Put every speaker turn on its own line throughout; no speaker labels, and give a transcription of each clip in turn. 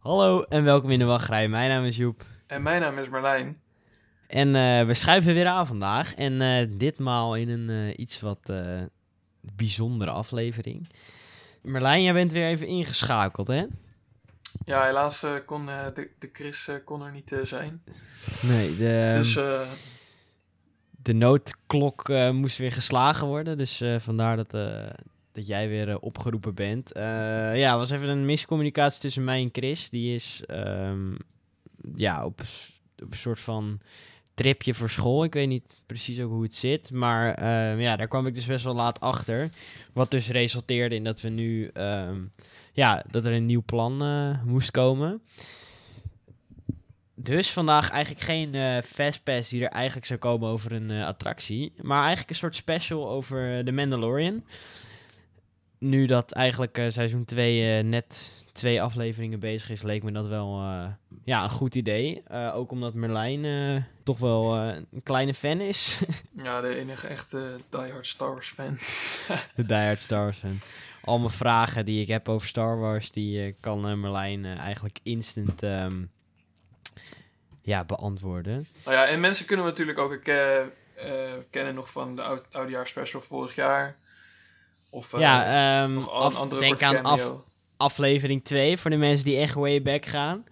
Hallo en welkom in de wachtrij. Mijn naam is Joep.
En mijn naam is Marlijn.
En eh, we schuiven weer aan vandaag. En eh, ditmaal in een eh, iets wat bijzondere aflevering. Marlijn, jij bent weer even ingeschakeld, hè?
Ja, helaas kon de, de Chris kon er niet zijn.
Nee, de,
dus
de noodklok moest weer geslagen worden. Dus vandaar dat, dat jij weer eh, opgeroepen bent. Eh, ja, was even een miscommunicatie tussen mij en Chris. Die is ehm, ja, op, een soort van tripje voor school. Ik weet niet precies ook hoe het zit. Maar ehm, ja, daar kwam ik dus best wel laat achter. Wat dus resulteerde in dat we nu... ehm, ja, dat er een nieuw plan eh, moest komen. Dus vandaag eigenlijk geen eh fastpass die er eigenlijk zou komen over een attractie. Maar eigenlijk een soort special over The Mandalorian. Nu dat eigenlijk eh, seizoen 2 net twee afleveringen bezig is, leek me dat wel eh, ja, een goed idee. Eh, ook omdat Merlijn eh, toch wel eh, een kleine fan is.
ja, de enige echte diehard Star Wars fan.
De diehard Star Wars fan. Al mijn vragen die ik heb over Star Wars, die eh, kan eh, Merlijn eh, eigenlijk instant ehm, ja, beantwoorden.
nou ja, en mensen kunnen natuurlijk ook eh, eh, kennen nog van de oud, oudejaars special vorig jaar. Of
ja, af-
andere
denk aan af, aflevering 2 voor de mensen die echt way back gaan.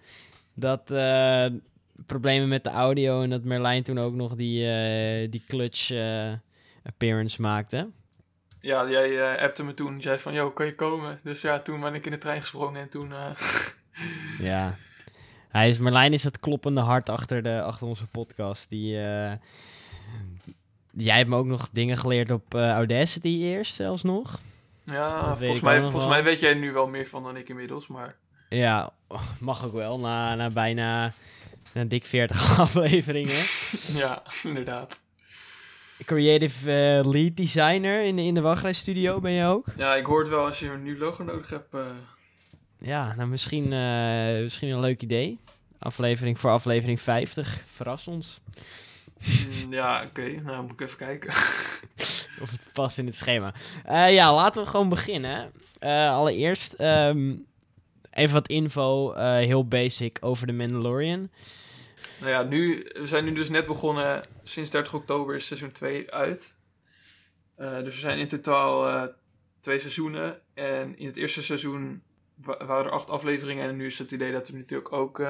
Dat eh, problemen met de audio en dat Merlijn toen ook nog die, eh, die clutch appearance maakte.
Ja, jij appte me toen. zei van, yo, kan je komen? Dus ja, toen ben ik in de trein gesprongen en toen...
Ja. Hij is, Merlijn is het kloppende hart achter, de, achter onze podcast. Die, jij hebt me ook nog dingen geleerd op eh, Audacity eerst zelfs nog.
ja, volgens mij, volgens
wel.
mij weet jij nu wel meer van dan ik inmiddels, maar...
Ja, mag ook wel. Na, na bijna na dik 40 afleveringen.
Ja, inderdaad.
Creative eh, lead designer in, de- in de wachtrijstudio ben je ook?
Ja, ik hoor het wel als je een nieuw logo nodig hebt. eh,
Ja, nou misschien, misschien een leuk idee. Aflevering voor aflevering 50. Verras ons.
Mm, ja, oké. Nou, moet ik even kijken.
Of het past in het schema. Eh, ja, laten we gewoon beginnen. Eh, allereerst ehm, even wat info, eh, heel basic over de Mandalorian.
Nou ja, nu, we zijn nu dus net begonnen. Sinds 30 oktober is seizoen 2 uit. Dus er zijn in totaal twee seizoenen. En in het eerste seizoen wa- waren er acht afleveringen. En nu is het idee dat er natuurlijk ook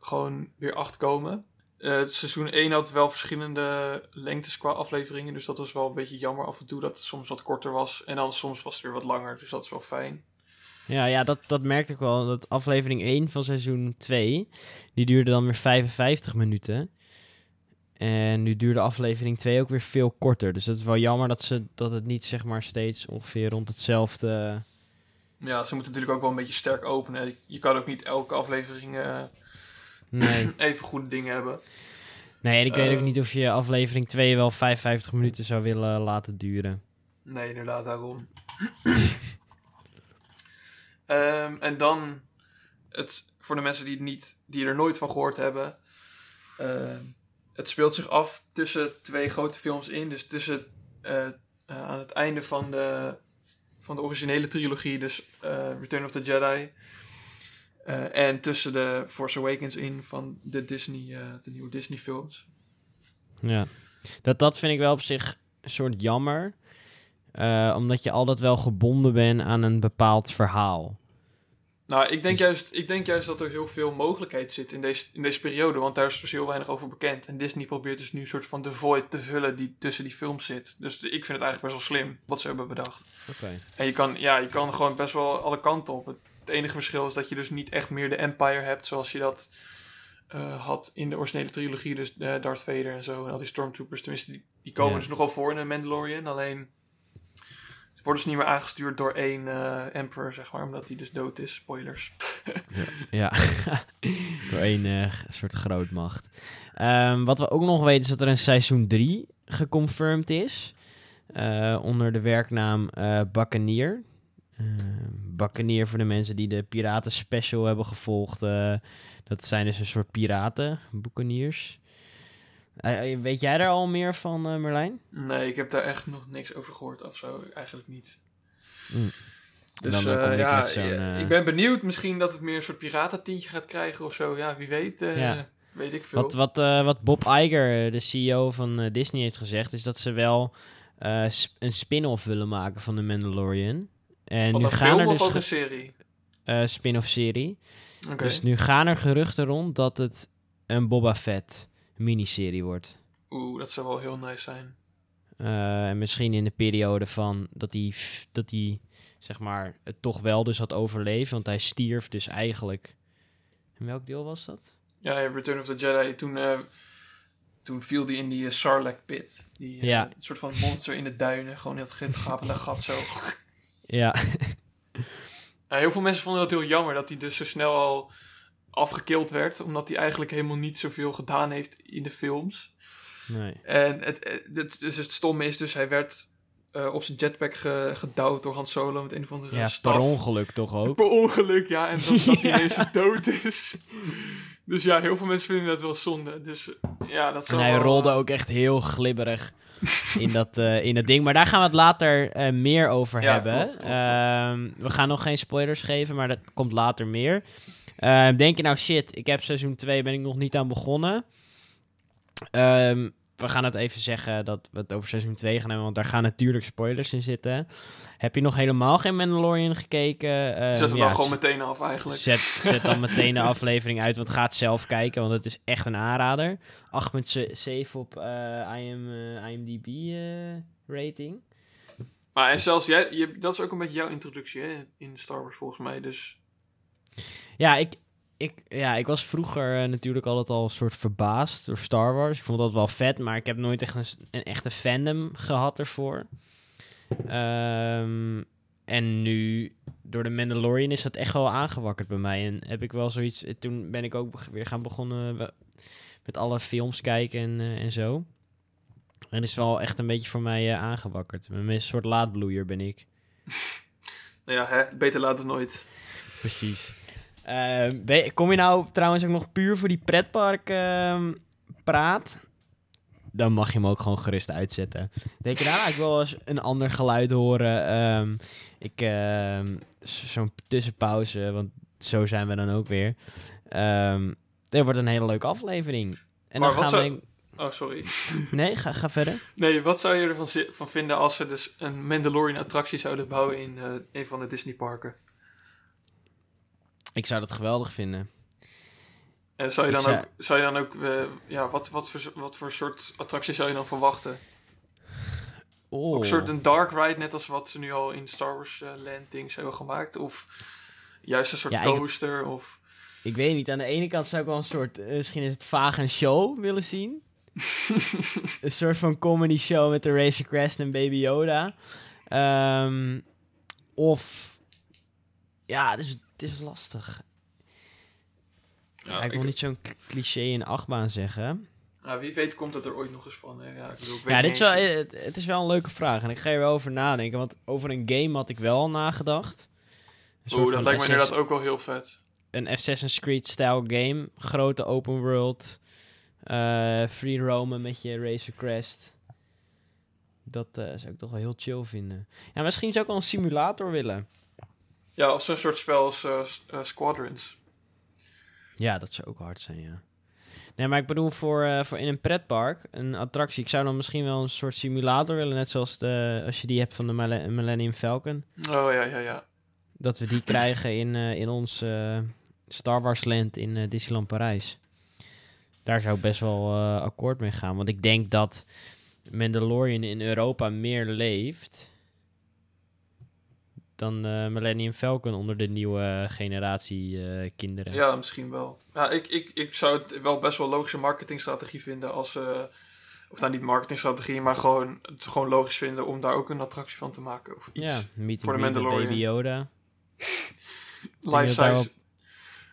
gewoon weer acht komen. Eh, het seizoen 1 had wel verschillende lengtes qua afleveringen. Dus dat was wel een beetje jammer af en toe dat het soms wat korter was. En dan soms was het weer wat langer. Dus dat is wel fijn.
Ja, ja dat, dat merkte ik wel. Dat aflevering 1 van seizoen 2, die duurde dan weer 55 minuten. En nu duurde aflevering 2 ook weer veel korter. Dus het is wel jammer dat, ze, dat het niet zeg maar steeds ongeveer rond hetzelfde...
Ja, ze moeten natuurlijk ook wel een beetje sterk openen. Je kan ook niet elke aflevering eh,
Nee,
even goede dingen hebben.
nee en ik weet
Eh.
ook niet of je aflevering 2 wel 55 minuten zou willen laten duren.
Nee, inderdaad, daarom. Ehm, en dan, het, voor de mensen die, het niet, die er nooit van gehoord hebben. ehm, het speelt zich af tussen twee grote films in. Dus tussen eh, eh, aan het einde van de, van de originele trilogie, dus eh, Return of the Jedi. Eh, en tussen de Force Awakens in van de Disney, eh, de nieuwe Disney films.
Ja, dat, dat vind ik wel op zich een soort jammer. Eh, omdat je altijd wel gebonden bent aan een bepaald verhaal.
Nou, ik denk,
Dus-
juist, ik denk juist dat er heel veel mogelijkheid zit in deze, in deze periode, want daar is dus heel weinig over bekend. En Disney probeert dus nu een soort van de void te vullen die tussen die films zit. Dus ik vind het eigenlijk best wel slim wat ze hebben bedacht.
Oké.
En je kan, ja, je kan gewoon best wel alle kanten op. Het, enige verschil is dat je dus niet echt meer de Empire hebt zoals je dat eh, had in de originele trilogie. Dus eh, Darth Vader en zo en al die Stormtroopers. Tenminste, die, die komen
Ja.
dus nog wel voor in de Mandalorian. Alleen ze worden dus niet meer aangestuurd door één eh, Emperor, zeg maar. Omdat die dus dood is. Spoilers.
Ja, door één soort grootmacht. Ehm, wat we ook nog weten is dat er een seizoen 3 geconfirmed is. onder de werknaam Buccaneer. Buccaneer voor de mensen die de Piraten Special hebben gevolgd. eh, dat zijn dus een soort piraten, Buccaneers. Eh, eh, weet jij daar al meer van, Merlijn?
Nee, ik heb daar echt nog niks over gehoord of zo. Eigenlijk niet.
Mm.
Dus ja, ik ben benieuwd misschien dat het meer een soort piratentientje gaat krijgen of zo. Ja, wie weet.
Ja.
Weet ik veel.
Wat, wat, wat Bob Iger, de CEO van Disney, heeft gezegd, is dat ze wel een spin-off willen maken van The Mandalorian. En nu gaan
film
er
of
dus ge-
een serie?
eh, spin-off serie. Dus nu gaan er geruchten rond dat het een Boba Fett miniserie wordt.
Oeh, dat zou wel heel nice zijn.
Eh, en misschien in de periode van dat hij, dat hij zeg maar, het toch wel dus had overleefd. Want hij stierf dus eigenlijk... In welk deel was dat?
Ja, Return of the Jedi. Toen, eh, toen viel die in die Sarlacc pit. Die
Ja.
een soort van monster in de duinen. Gewoon heel het gapende gat zo.
Ja,
heel veel mensen vonden dat heel jammer dat hij dus zo snel al afgekild werd. Omdat hij eigenlijk helemaal niet zoveel gedaan heeft in de films.
nee.
En het, eh, het, dus het stomme is dus, hij werd eh, op zijn jetpack ge, gedouwd door Han Solo met een of andere
Ja,
staf.
per ongeluk toch ook?
Per ongeluk, ja. En dat, dat hij
Ja.
ineens dood is. Dus ja, heel veel mensen vinden dat wel zonde. Dus ja, dat
En hij
wel,
rolde
eh,
ook echt heel glibberig in dat, eh, in dat ding. Maar daar gaan we het later eh, meer over
Ja,
hebben.
klopt, klopt, klopt.
Ehm, we gaan nog geen spoilers geven, maar dat komt later meer. Ehm, denk je nou, shit, ik heb seizoen 2, ben ik nog niet aan begonnen. Ehm, we gaan het even zeggen dat we het over seizoen 2 gaan hebben, want daar gaan natuurlijk spoilers in zitten. Heb je nog helemaal geen Mandalorian gekeken? Ehm,
Zet hem
ja,
dan gewoon meteen af eigenlijk.
Zet, zet dan meteen de aflevering uit, want gaat zelf kijken, want het is echt een aanrader. 8,7 op eh, IM, eh, IMDb eh, rating.
Maar en zelfs jij, je, dat is ook een beetje jouw introductie hè, in Star Wars volgens mij. Dus
Ja, ik, ik, ja, ik was vroeger natuurlijk altijd al een soort verbaasd door Star Wars. Ik vond dat wel vet, maar ik heb nooit echt een echte fandom gehad ervoor. Ehm, en nu, door de Mandalorian, is dat echt wel aangewakkerd bij mij. En heb ik wel zoiets... eh, Toen ben ik ook weer gaan begonnen met alle films kijken en, eh, en zo. En is wel echt een beetje voor mij eh, aangewakkerd. Een soort laadbloeier ben ik.
nou ja, hè, beter laat het nooit.
Precies. Ehm, kom je nou trouwens ook nog puur voor die pretpark ehm, praat? Dan mag je hem ook gewoon gerust uitzetten. Denk je, nou, nou, ik wil eens een ander geluid horen. Ehm, ik, ehm, zo'n tussenpauze, want zo zijn we dan ook weer. Dit wordt een hele leuke aflevering. En
Maar
dan gaan
zou-
we...
Oh, sorry.
Nee, ga, ga verder.
Nee, wat zou je ervan van vinden als ze dus een Mandalorian-attractie zouden bouwen in eh, een van de Disney-parken?
Ik zou dat geweldig vinden.
En zou je
Ik
dan
zou-
ook, zou je dan ook eh, ja, wat, wat, voor, wat voor soort attractie zou je dan verwachten?
Oh.
Ook een soort een dark ride, net als wat ze nu al in Star Wars eh, Land Dings hebben gemaakt? Of juist een soort
Ja, ik-
coaster? Of...
Ik weet niet. Aan de ene kant zou ik wel een soort, eh, misschien is het vaag een show willen zien. een soort van comedy show met de Racer Crest en Baby Yoda. Ehm, of, ja, het is, het is lastig. Ja, ik wil niet zo'n cliché in achtbaan zeggen.
nou, wie weet komt het er ooit nog eens van. Hè? Ja, ik bedoel, ik weet
Ja, dit is wel, het, het is wel een leuke vraag. En ik ga er wel over nadenken. Want over een game had ik wel al nagedacht.
Oeh, dat lijkt me inderdaad ook wel heel vet.
een Assassin's Creed-style game. Grote open world. eh, free roamen met je Racer Crest. Dat eh, zou ik toch wel heel chill vinden. Ja, misschien zou ik wel een simulator willen.
Ja, of zo'n soort spel als eh, Squadrons.
Ja, dat zou ook hard zijn, ja. Nee, maar ik bedoel voor, eh, voor in een pretpark, een attractie. Ik zou dan misschien wel een soort simulator willen. Net zoals de, als je die hebt van de Mille- Millennium Falcon.
Oh ja, ja, ja.
Dat we die krijgen in, eh, in ons eh, Star Wars Land in Disneyland Parijs. Daar zou ik best wel akkoord mee gaan. Want ik denk dat Mandalorian in Europa meer leeft dan eh, Millennium Falcon onder de nieuwe generatie eh, kinderen.
Ja, misschien wel. Ja, ik, ik, ik zou het wel best wel logische marketingstrategie vinden als ze... Of nou niet marketingstrategie, maar gewoon, het gewoon logisch vinden om daar ook een attractie van te maken. Of iets.
Ja, meet
voor de Mandalorian.
Baby Yoda.
Life size.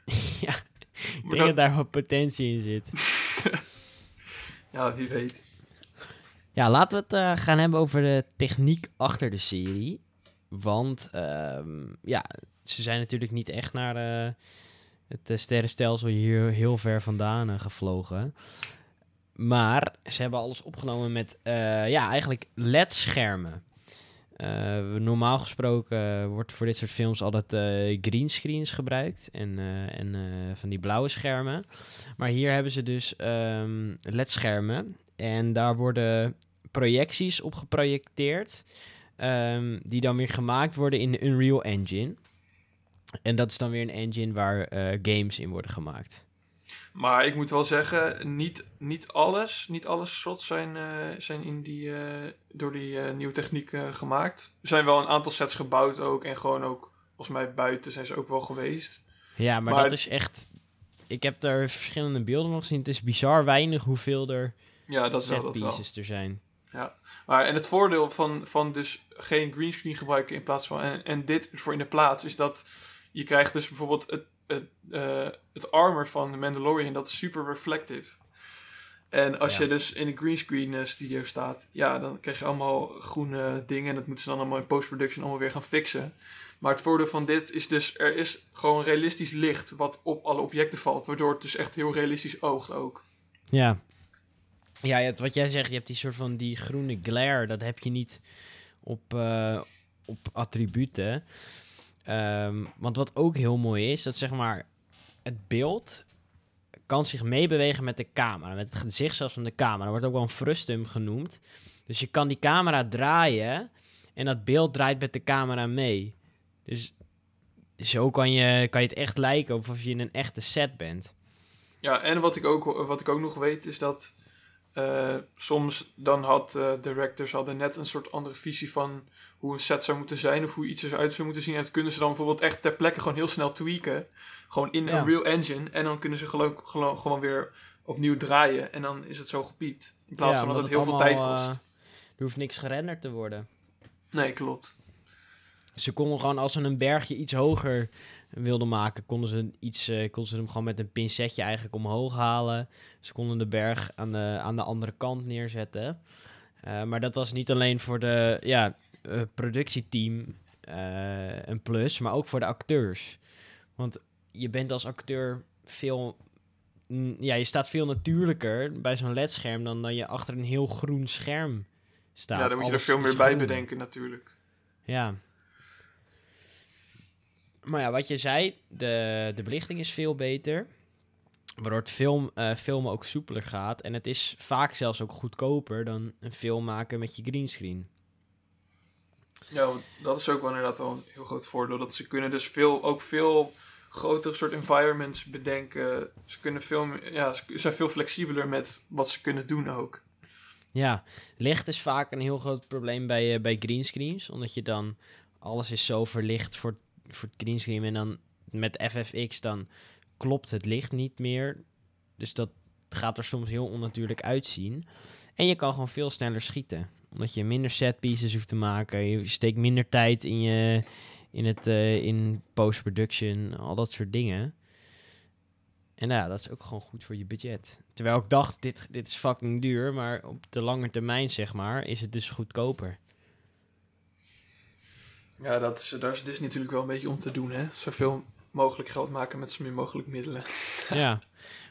ja, ik denk
dat-
dat daar wat potentie in zit.
Ja, wie weet.
Ja, laten we het eh, gaan hebben over de techniek achter de serie. Want ehm, ja, ze zijn natuurlijk niet echt naar eh, het eh, sterrenstelsel hier heel ver vandaan eh, gevlogen. Maar ze hebben alles opgenomen met, ja, eigenlijk LED-schermen. Normaal gesproken wordt voor dit soort films altijd uh, greenscreens gebruikt en, en van die blauwe schermen. Maar hier hebben ze dus um, LED-schermen en daar worden projecties op geprojecteerd, um, die dan weer gemaakt worden in de Unreal Engine. En dat is dan weer een engine waar games in worden gemaakt.
Maar ik moet wel zeggen, niet, niet alles, niet alle shots zijn, uh, zijn in die, uh, door die nieuwe techniek gemaakt. Er zijn wel een aantal sets gebouwd ook. En gewoon ook, volgens mij buiten zijn ze ook wel geweest.
Ja, maar, maar dat is echt... Ik heb daar verschillende beelden nog gezien. Het is bizar weinig hoeveel er
ja, dat wel, dat
wel. er zijn.
Ja, maar en het voordeel van, van dus geen greenscreen gebruiken in plaats van... En, en dit voor in de plaats is dat je krijgt dus bijvoorbeeld het het, uh, het armor van de Mandalorian, dat is super reflective. En als je dus in een greenscreen uh, studio staat, ja, dan krijg je allemaal groene dingen. En dat moeten ze dan allemaal in post-production allemaal weer gaan fixen. Maar het voordeel van dit is dus, er is gewoon realistisch licht wat op alle objecten valt. Waardoor het dus echt heel realistisch oogt ook.
Ja. Ja, wat jij zegt, je hebt die soort van die groene glare. Dat heb je niet op, uh, op attributen. Um, want wat ook heel mooi is, dat zeg maar het beeld kan zich meebewegen met de camera. Met het gezicht zelfs van de camera. Dat wordt ook wel een frustum genoemd. Dus je kan die camera draaien en dat beeld draait met de camera mee. Dus zo kan je, kan je het echt lijken of je in een echte set bent.
Ja, en wat ik ook, wat ik ook nog weet is dat uh, soms dan had uh, directors hadden net een soort andere visie van hoe een set zou moeten zijn of hoe iets eruit zou moeten zien. En dat kunnen ze dan bijvoorbeeld echt ter plekke gewoon heel snel tweaken. Gewoon in een real engine. En dan kunnen ze geloof, geloof, gewoon weer opnieuw draaien. En dan is het zo gepiept. In plaats van dat het, heel veel tijd kost. Uh,
er hoeft niks gerenderd te worden.
Nee, klopt.
Ze konden gewoon, als ze een bergje iets hoger wilden maken, konden ze, iets, uh, konden ze hem gewoon met een pincetje eigenlijk omhoog halen. Ze konden de berg aan de, aan de andere kant neerzetten. Uh, maar dat was niet alleen voor de ja, uh, productieteam een plus, maar ook voor de acteurs. Want je bent als acteur veel... Ja, je staat veel natuurlijker bij zo'n ledscherm dan dat je achter een heel groen scherm staat.
Ja, dan moet je er veel meer bij bedenken natuurlijk.
Ja, maar ja, wat je zei, de, de belichting is veel beter. Waardoor het film, uh, filmen ook soepeler gaat. En het is vaak zelfs ook goedkoper dan een film maken met je greenscreen.
Ja, dat is ook wel inderdaad wel een heel groot voordeel. Dat ze kunnen dus veel, ook veel grotere soort environments bedenken. Ze kunnen veel, ja, ze zijn veel flexibeler met wat ze kunnen doen ook.
Ja, licht is vaak een heel groot probleem bij, uh, bij greenscreens. Omdat je dan, alles is zo verlicht voor voor het greenscreen. En dan met FFX dan klopt het licht niet meer. Dus dat gaat er soms heel onnatuurlijk uitzien. En je kan gewoon veel sneller schieten. Omdat je minder set pieces hoeft te maken. Je steekt minder tijd in, je, in, het, uh, in post-production. Al dat soort dingen. En nou ja, dat is ook gewoon goed voor je budget. Terwijl ik dacht, dit, dit is fucking duur. Maar op de lange termijn, zeg maar, is het dus goedkoper.
Ja, dat is, daar is Disney natuurlijk wel een beetje om te doen, hè? Zoveel mogelijk geld maken met zo min mogelijk middelen.
ja,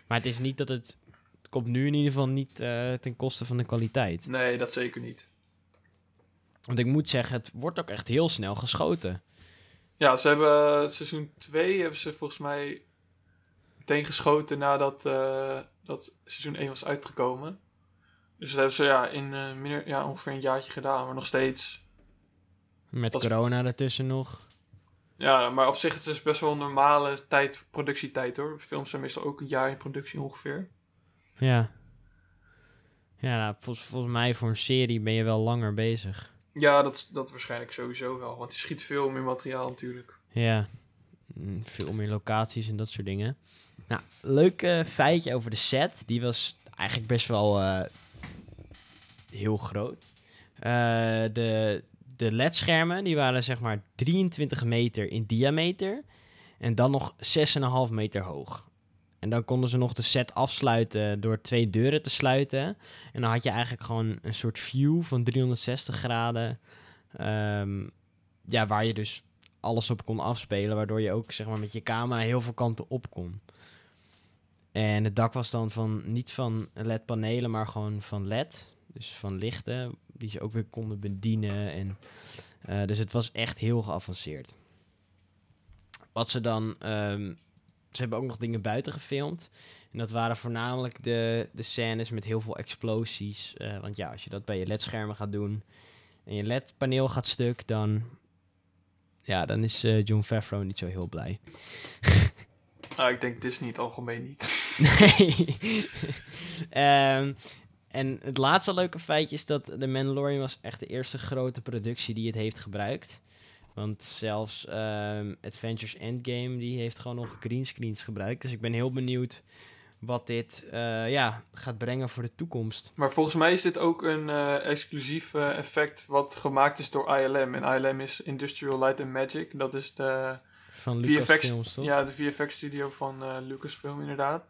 maar het is niet dat het... Het komt nu in ieder geval niet uh, ten koste van de kwaliteit.
Nee, dat zeker niet.
Want ik moet zeggen, het wordt ook echt heel snel geschoten.
Ja, ze hebben uh, seizoen 2 hebben ze volgens mij meteen geschoten nadat uh, dat seizoen 1 was uitgekomen. Dus dat hebben ze ja, in uh, minder, ja, ongeveer een jaartje gedaan, maar nog steeds
met corona ertussen nog.
Ja, maar op zich het is het best wel een normale tijd, productietijd hoor. Films zijn meestal ook een jaar in productie ongeveer.
Ja. Ja, nou, volgens, volgens mij voor een serie ben je wel langer bezig.
Ja, dat, dat waarschijnlijk sowieso wel. Want je schiet veel meer materiaal natuurlijk.
Ja, mm, veel meer locaties en dat soort dingen. Nou, leuk uh, feitje over de set. Die was eigenlijk best wel uh, heel groot. Uh, de, de ledschermen die waren zeg maar 23 meter in diameter en dan nog 6,5 meter hoog. En dan konden ze nog de set afsluiten door twee deuren te sluiten. En dan had je eigenlijk gewoon een soort view van 360 graden. Ehm, ja, waar je dus alles op kon afspelen. Waardoor je ook zeg maar, met je camera heel veel kanten op kon. En het dak was dan van, niet van LED-panelen, maar gewoon van LED. Dus van lichten, die ze ook weer konden bedienen. En Eh, dus het was echt heel geavanceerd. Wat ze dan... ehm, ze hebben ook nog dingen buiten gefilmd. En dat waren voornamelijk de, de scènes met heel veel explosies. Eh, want ja, als je dat bij je LED-schermen gaat doen... en je LED-paneel gaat stuk, dan... Ja, dan is eh, John Favreau niet zo heel blij.
Nou, ik denk Disney het algemeen niet.
Nee. Ehm, en het laatste leuke feitje is dat The Mandalorian was echt de eerste grote productie die het heeft gebruikt. Want zelfs ehm, Adventures Endgame die heeft gewoon nog greenscreens gebruikt. Dus ik ben heel benieuwd wat dit eh, ja, gaat brengen voor de toekomst.
Maar volgens mij is dit ook een eh, exclusief eh, effect wat gemaakt is door ILM. En ILM is Industrial Light and Magic. Dat is de,
Van
VFX, ja, de VFX studio van Lucasfilm inderdaad.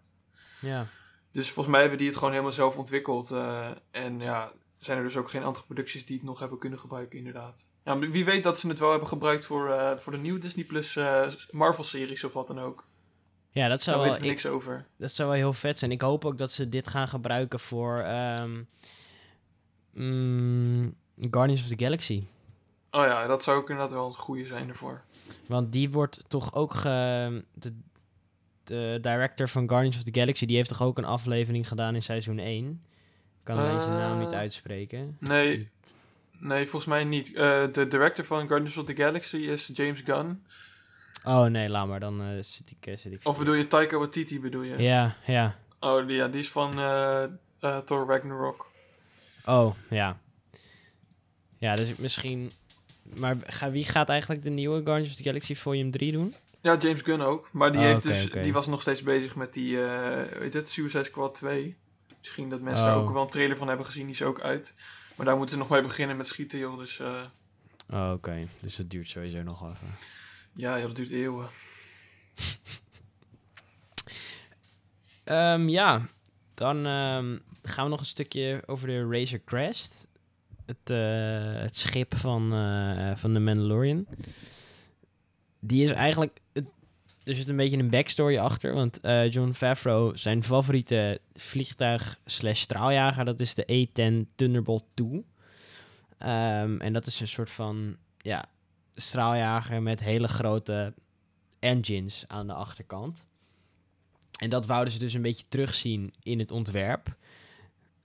ja.
Dus volgens mij hebben die het gewoon helemaal zelf ontwikkeld. eh, en ja, zijn er dus ook geen andere producties die het nog hebben kunnen gebruiken inderdaad. Ja, wie weet dat ze het wel hebben gebruikt voor, eh, voor de nieuwe Disney Plus eh, Marvel-series of wat dan ook.
Ja, dat
Daar
zou, wel,
weten we
ik,
niks over.
dat zou wel heel vet zijn. Ik hoop ook dat ze dit gaan gebruiken voor ehm, mm, Guardians of the Galaxy.
Oh ja, dat zou ook inderdaad wel een goede zijn ervoor.
Want die wordt toch ook ge... De director van Guardians of the Galaxy, die heeft toch ook een aflevering gedaan in seizoen 1? Ik kan alleen zijn naam niet
Eh,
uitspreken.
Nee, nee volgens mij niet. Eh, de director van Guardians of the Galaxy is James Gunn.
Oh nee, laat maar, dan eh, zit ik... eh, zit ik
Of bedoel je Taika Waititi bedoel je?
Ja, ja.
Oh ja, die is van eh, eh, Thor Ragnarok.
Oh, ja. Ja, dus misschien... Maar ga, wie gaat eigenlijk de nieuwe Guardians of the Galaxy Volume 3 doen?
Ja, James Gunn ook. Maar die,
Oh,
heeft dus, die was nog steeds bezig met die, eh weet het, Suicide Squad 2. Misschien dat mensen daar
Oh.
ook wel een trailer van hebben gezien, die is ook uit. Maar daar moeten ze nog mee beginnen met schieten, joh. Dus eh,
Oh, oké. Dus dat duurt sowieso nog wel even.
ja, joh, dat duurt eeuwen.
Ehm, ja, dan ehm, gaan we nog een stukje over de Razor Crest. Het, eh, het schip van, van de Mandalorian. Die is eigenlijk... er zit een beetje een backstory achter. Want eh, John Favreau, zijn favoriete vliegtuig slash straaljager... dat is de A-10 Thunderbolt 2. Ehm, en dat is een soort van... Ja, straaljager met hele grote engines aan de achterkant. En dat wouden ze dus een beetje terugzien in het ontwerp.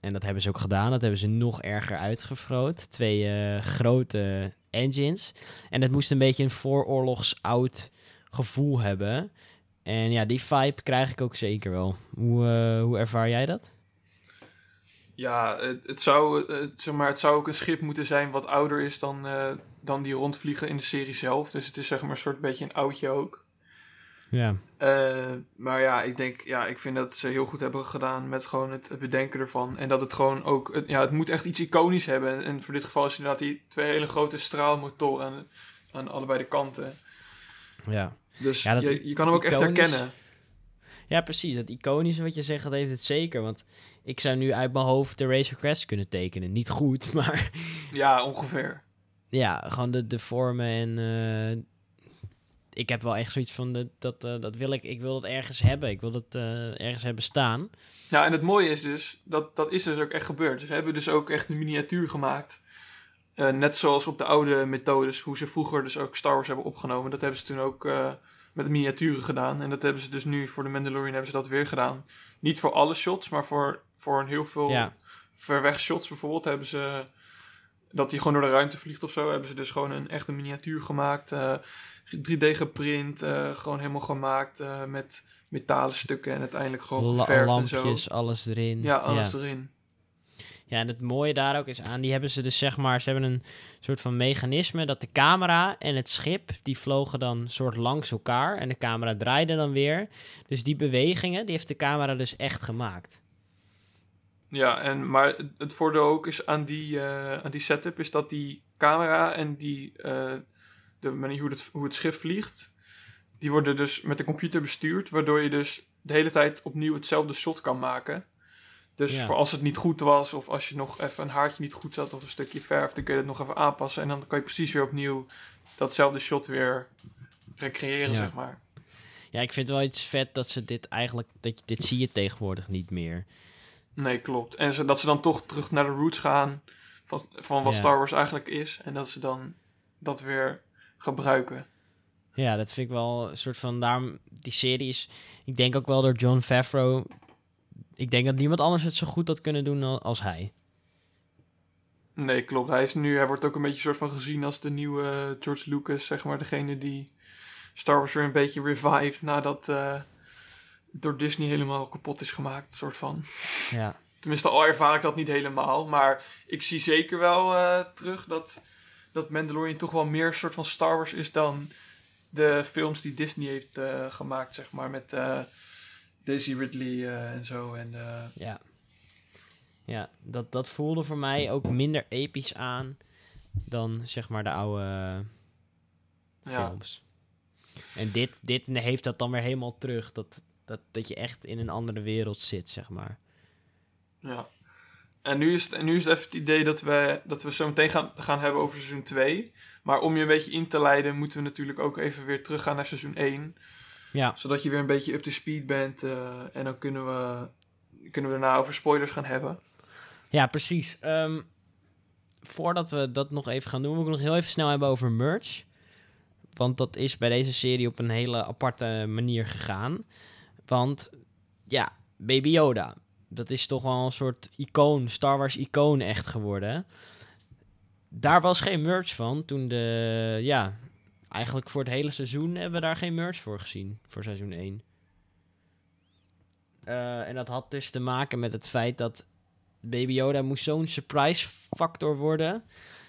En dat hebben ze ook gedaan. Dat hebben ze nog erger uitgevroot. Twee eh, grote engines. En het moest een beetje een vooroorlogs oud gevoel hebben. En ja, die vibe krijg ik ook zeker wel. Hoe, eh, hoe ervaar jij dat?
Ja, het, het, zou, eh, zeg maar, het zou ook een schip moeten zijn wat ouder is dan, eh, dan die rondvliegen in de serie zelf. Dus het is zeg maar een soort beetje een oudje ook.
Ja,
maar ja, ik denk, ja, ik vind dat ze heel goed hebben gedaan met gewoon het, het bedenken ervan. En dat het gewoon ook, het, ja, het moet echt iets iconisch hebben. En, en voor dit geval is inderdaad die twee hele grote straalmotoren aan, aan allebei de kanten.
ja.
Dus
Ja, dat
je, je kan hem ook echt herkennen.
ja, precies. Dat iconische wat je zegt, dat heeft het zeker. Want ik zou nu uit mijn hoofd de Razor Crest kunnen tekenen. Niet goed, maar
Ja, ongeveer.
ja, gewoon de, de vormen en eh, ik heb wel echt zoiets van de, dat, eh, dat wil ik, ik wil het ergens hebben. Ik wil het eh, ergens hebben staan.
Ja, en het mooie is dus, dat, dat is dus ook echt gebeurd. Ze hebben dus ook echt een miniatuur gemaakt. Eh, net zoals op de oude methodes, hoe ze vroeger dus ook Star Wars hebben opgenomen. Dat hebben ze toen ook eh, met miniaturen gedaan. En dat hebben ze dus nu voor de Mandalorian hebben ze dat weer gedaan. Niet voor alle shots, maar voor, voor een heel veel
Ja.
ver weg shots bijvoorbeeld hebben ze... Dat hij gewoon door de ruimte vliegt of zo, hebben ze dus gewoon een echte miniatuur gemaakt. eh, 3D geprint, eh, gewoon helemaal gemaakt met metalen stukken en uiteindelijk gewoon
La-
geverfd en zo.
lampjes, alles erin.
Ja, alles
ja.
erin.
Ja, en het mooie daar ook is aan, die hebben ze dus zeg maar, ze hebben een soort van mechanisme dat de camera en het schip, die vlogen dan soort langs elkaar en de camera draaide dan weer. Dus die bewegingen, die heeft de camera dus echt gemaakt.
Ja, en, maar het- voordeel ook is aan die, eh, aan die setup is dat die camera en die, eh, de manier hoe het, hoe het schip vliegt, die worden dus met de computer bestuurd, waardoor je dus de hele tijd opnieuw hetzelfde shot kan maken. Dus
Ja.
voor als het niet goed was, of als je nog even een haartje niet goed zat, of een stukje verf, dan kun je het nog even aanpassen. En dan kan je precies weer opnieuw datzelfde shot weer recreëren,
Ja.
zeg maar.
Ja, ik vind wel iets vet dat ze dit eigenlijk, dat je, dit zie je tegenwoordig niet meer.
Nee, klopt. En ze, dat ze dan toch terug naar de roots gaan van, van wat
Ja.
Star Wars eigenlijk is. En dat ze dan dat weer gebruiken.
Ja, dat vind ik wel een soort van... Daarom, die serie is... Ik denk ook wel door John Favreau... Ik denk dat niemand anders het zo goed had kunnen doen al- als hij.
Nee, klopt. Hij, is nu, hij wordt ook een beetje soort van gezien als de nieuwe George Lucas, zeg maar. Degene die Star Wars weer een beetje revived nadat eh, door Disney helemaal kapot is gemaakt, soort van.
Ja.
Tenminste, al ervaar ik dat niet helemaal. Maar ik zie zeker wel eh, terug dat, dat Mandalorian toch wel meer een soort van Star Wars is dan de films die Disney heeft eh, gemaakt, zeg maar. Met eh, Daisy Ridley eh, en zo. En, eh,
Ja. Ja, dat, dat voelde voor mij ook minder episch aan dan zeg maar de oude eh,
ja.
films. En dit, dit heeft dat dan weer helemaal terug. Dat, dat, dat je echt in een andere wereld zit, zeg maar.
Ja. En nu is het, en nu is het even het idee dat we, dat we zo meteen gaan, gaan hebben over seizoen 2. Maar om je een beetje in te leiden, moeten we natuurlijk ook even weer teruggaan naar seizoen 1.
Ja,
Zodat je weer een beetje up to speed bent. eh, en dan kunnen we, kunnen we daarna over spoilers gaan hebben.
ja precies. Ehm, voordat we dat nog even gaan doen, wil ik nog heel even snel hebben over merch. Want dat is bij deze serie op een hele aparte manier gegaan. Want ja, Baby Yoda. Dat is toch wel een soort icoon, Star Wars icoon echt geworden. Daar was geen merch van toen de, ja, eigenlijk voor het hele seizoen hebben we daar geen merch voor gezien, voor seizoen 1. Eh, en dat had dus te maken met het feit dat Baby Yoda moest zo'n surprise factor worden.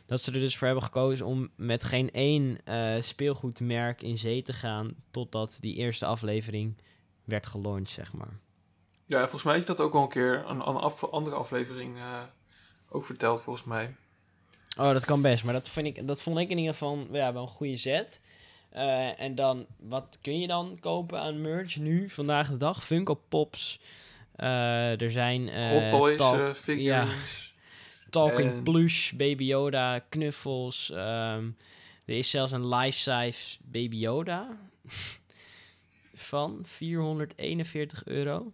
Dat ze er dus voor hebben gekozen om met geen één eh, speelgoedmerk in zee te gaan. Totdat die eerste aflevering werd gelaunched, zeg maar.
Ja, volgens mij heb je dat ook al een keer een, andere aflevering eh, ook verteld, volgens mij.
Oh, dat kan best. Maar dat, vind ik, dat vond ik in ieder geval ja, wel een goede set. Eh, en dan, wat kun je dan kopen aan merch nu, vandaag de dag? Funko Pops. Eh, er zijn... eh,
Hot toys,
tal-
figurines.
Talking
En-
plush, Baby Yoda, knuffels. ehm, er is zelfs een life-size Baby Yoda van 441 euro.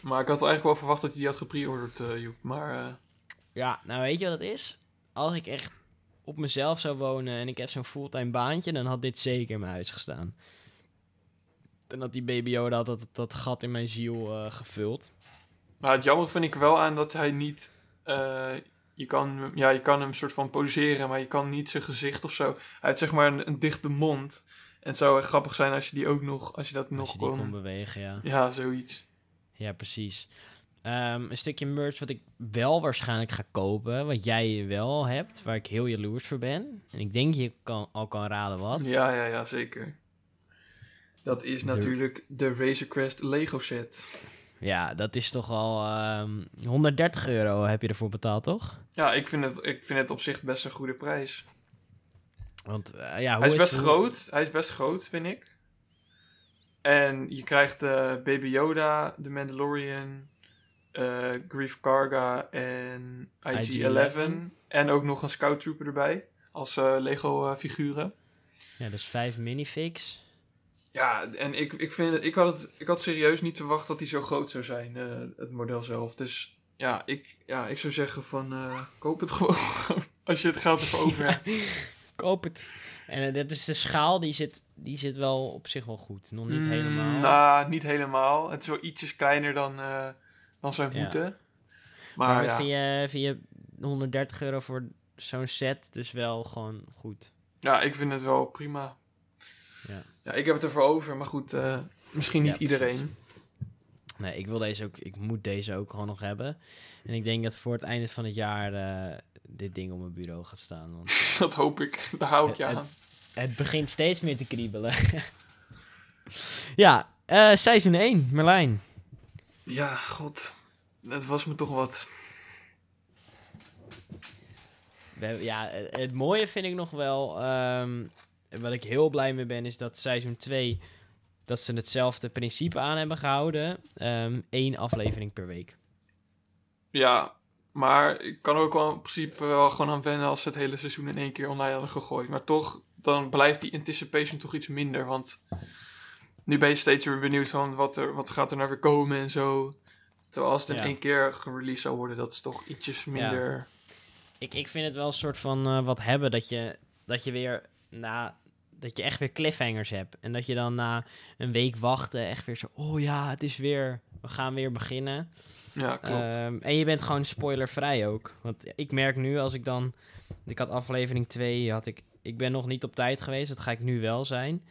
Maar ik had eigenlijk wel verwacht dat je die had gepreorderd, Joep. Maar
Ja, nou weet je wat het is? Als ik echt op mezelf zou wonen en ik heb zo'n fulltime baantje, dan had dit zeker in mijn huis gestaan. En dat die Yoda had dat, dat gat in mijn ziel eh, gevuld.
Maar het jammer vind ik wel aan dat hij niet. eh, je, kan, ja, je kan hem soort van poseren, maar je kan niet zijn gezicht of zo. Hij heeft zeg maar een, een dichte mond. En het zou echt grappig zijn als je die ook nog. Als je dat
Als
nog
je
kon
bewegen, ja.
ja, zoiets.
Ja, precies. Ehm, een stukje merch wat ik wel waarschijnlijk ga kopen, wat jij wel hebt, waar ik heel jaloers voor ben. En ik denk je kan, al kan raden wat.
Ja, ja, ja, zeker. Dat is
De-
natuurlijk de Razor Crest Lego set.
Ja, dat is toch al ehm 130 euro heb je ervoor betaald, toch?
Ja, ik vind, het, ik vind het op zich best een goede prijs.
Want eh, ja, hoe
Hij is best groot. Hij is best groot, vind ik. En je krijgt eh, Baby Yoda, The Mandalorian, eh Grief Karga en IG-11. En ook nog een Scout Trooper erbij. Als eh, Lego eh, figuren.
Ja, dus vijf minifigs.
Ja, en ik, ik, vind, ik, had het, ik had serieus niet verwacht dat hij zo groot zou zijn, het model zelf. Dus ja, ik, ja, ik zou zeggen van koop het gewoon als je het geld ervoor over hebt.
Koop het. En dat is de schaal, die zit, die zit wel op zich wel goed. Nog niet
Mm,
helemaal.
Nou, niet helemaal. Het is wel ietsjes kleiner dan, dan zou
Ja.
moeten.
maar
Maar ja,
vind, je, vind je 130 euro voor zo'n set dus wel gewoon goed?
ja, ik vind het wel prima.
Ja.
Ja, ik heb het ervoor over, maar goed, eh, misschien niet iedereen.
Nee, ik wil deze ook, ik moet deze ook gewoon nog hebben. En ik denk dat voor het einde van het jaar eh, dit ding op mijn bureau gaat staan. Want
Dat hoop ik. Daar hou ik je
Het-
aan.
het begint steeds meer te kriebelen. ja, eh seizoen 1, Merlijn.
Ja, god. Het was me toch wat.
Ja, het, mooie vind ik nog wel. ehm, wat ik heel blij mee ben, is dat seizoen 2. Dat ze hetzelfde principe aan hebben gehouden. Eén aflevering per week.
Ja, maar ik kan ook wel in principe wel gewoon aan wennen als ze het hele seizoen in één keer online hadden gegooid. Maar toch, dan blijft die anticipation toch iets minder. Want nu ben je steeds weer benieuwd van wat, er, wat gaat er nou weer komen en zo. Terwijl als het in
Ja.
één keer gereleased zou worden, dat is toch ietsjes minder...
Ik, ik vind het wel een soort van eh, wat hebben dat je dat je weer na dat je echt weer cliffhangers hebt en dat je dan na een week wachten echt weer zo oh ja het is weer we gaan weer beginnen
Ja, klopt.
Ehm, en je bent gewoon spoilervrij ook want ik merk nu als ik dan ik had aflevering 2 had ik ik ben nog niet op tijd geweest dat ga ik nu wel zijn